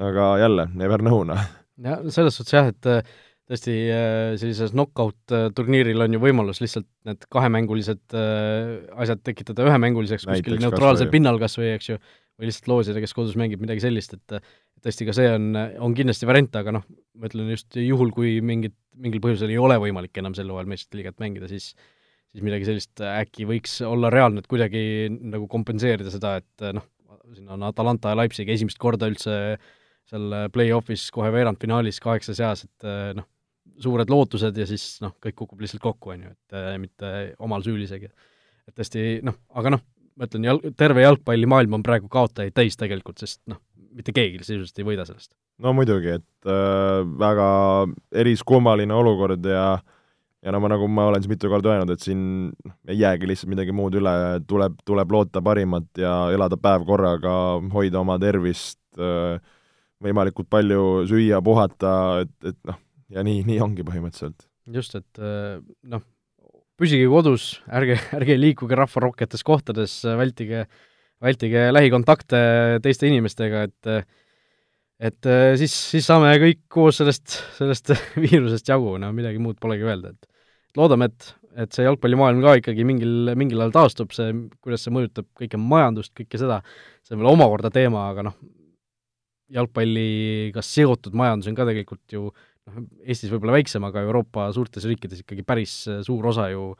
C: aga jälle, never know, noh.
B: jah, selles suhtes jah, et tõesti äh, sellises knock-out-turniiril äh, on ju võimalus lihtsalt need kahemängulised äh, asjad tekitada ühemänguliseks kuskil neutraalsel pinnal kas või, eks ju, või lihtsalt loosida, kes kodus mängib, midagi sellist, et tõesti, ka see on, on kindlasti variant, aga noh, ma ütlen just juhul, kui mingit, mingil põhjusel ei ole võimalik enam sel hooajal meistrite liigat mängida, siis siis midagi sellist äkki võiks olla reaalne, et kuidagi nagu kompenseerida seda, et noh, siin on Atalanta ja Leipzig esimest korda üldse seal play-off'is kohe veerandfinaalis kaheksa seas, et noh, suured lootused ja siis noh, kõik kukub lihtsalt kokku, on ju, et äh, mitte omal süül isegi. et tõesti noh, aga noh, ma ütlen, jalg, terve jalgpallimaailm on praegu kaotajaid täis tegelikult, sest noh, mitte keegi sisuliselt ei võida sellest.
C: no muidugi, et äh, väga eriskummaline olukord ja ja no ma, nagu ma olen siin mitu korda öelnud, et siin noh, ei jäägi lihtsalt midagi muud üle, tuleb, tuleb loota parimat ja elada päev korraga, hoida oma tervist äh,, võimalikult palju süüa, puhata, et, et noh, ja nii, nii ongi põhimõtteliselt.
B: just, et äh, noh, püsige kodus, ärge, *laughs* ärge liikuge rahvarohketes kohtades, vältige, vältige lähikontakte teiste inimestega, et et äh, siis, siis saame kõik koos sellest, sellest *laughs* viirusest jagu, no midagi muud polegi öelda, et loodame, et, et see jalgpallimaailm ka ikkagi mingil, mingil ajal taastub, see, kuidas see mõjutab kõike majandust, kõike seda, see on veel omakorda teema, aga noh, jalgpalliga seotud majandus on ka tegelikult ju noh, Eestis võib-olla väiksem, aga Euroopa suurtes riikides ikkagi päris äh, suur osa ju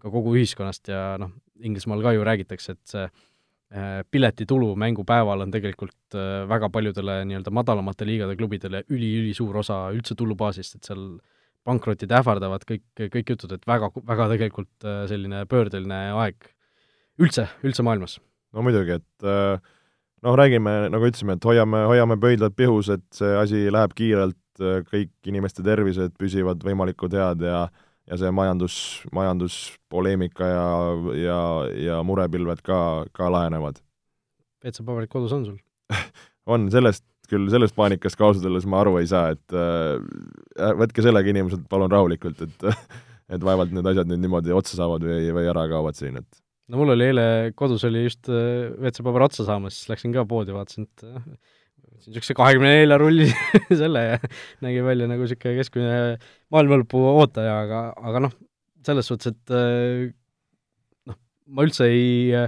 B: ka kogu ühiskonnast ja noh, Inglismaal ka ju räägitakse, et see äh, piletitulu mängupäeval on tegelikult äh, väga paljudele nii-öelda madalamate liigade klubidele üli-ülisuur osa üldse tulubaasist, et seal pankrotid ähvardavad, kõik, kõik jutud, et väga, väga tegelikult selline pöördeline aeg üldse, üldse maailmas.
C: no muidugi, et noh, räägime, nagu ütlesime, et hoiame, hoiame pöidlad pihus, et see asi läheb kiirelt, kõik inimeste tervised püsivad võimalikult head ja ja see majandus, majanduspoleemika ja, ja, ja murepilved ka, ka lahenevad.
B: WC-paberit kodus on sul *laughs*
C: on, sellest küll, sellest paanikast ka ausalt öeldes ma aru ei saa, et äh, võtke sellega inimesed palun rahulikult, et *laughs* et vaevalt need asjad nüüd niimoodi otsa saavad või, või ära kaovad siin, et
B: no mul oli eile, kodus oli just äh, WC-paber otsa saamas, siis läksin ka poodi, vaatasin, et äh, niisuguse kahekümne nelja rulli *laughs* selle ja nägi välja nagu niisugune keskmine maailma lõpu ootaja, aga, aga noh, selles suhtes, et äh, noh, ma üldse ei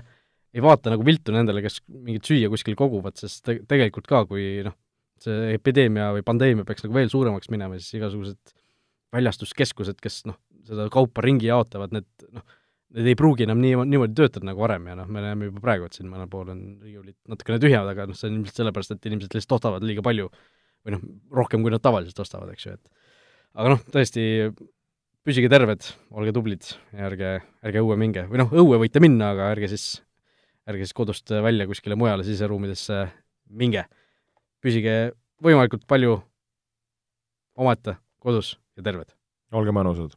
B: ei vaata nagu viltu nendele, kes mingit süüa kuskil koguvad, sest te-, tegelikult ka, kui noh, see epideemia või pandeemia peaks nagu veel suuremaks minema, siis igasugused väljastuskeskused, kes noh, seda kaupa ringi jaotavad, need noh, need ei pruugi enam nii, niimoodi töötada nagu varem ja noh, me näeme juba praegu, et siin mõnel pool on riiulid natukene tühjad, aga noh, see on ilmselt sellepärast, et inimesed lihtsalt ostavad liiga palju või noh, rohkem, kui nad tavaliselt ostavad, eks ju, et aga noh, tõesti, püsige terved, olge tublid ja ärge, ärge õue minge või noh, õue võite minna, aga ärge siis ärge siis kodust välja kuskile mujale siseruumidesse minge. püsige võimalikult palju omaette kodus ja terved.
C: olge mõnusad.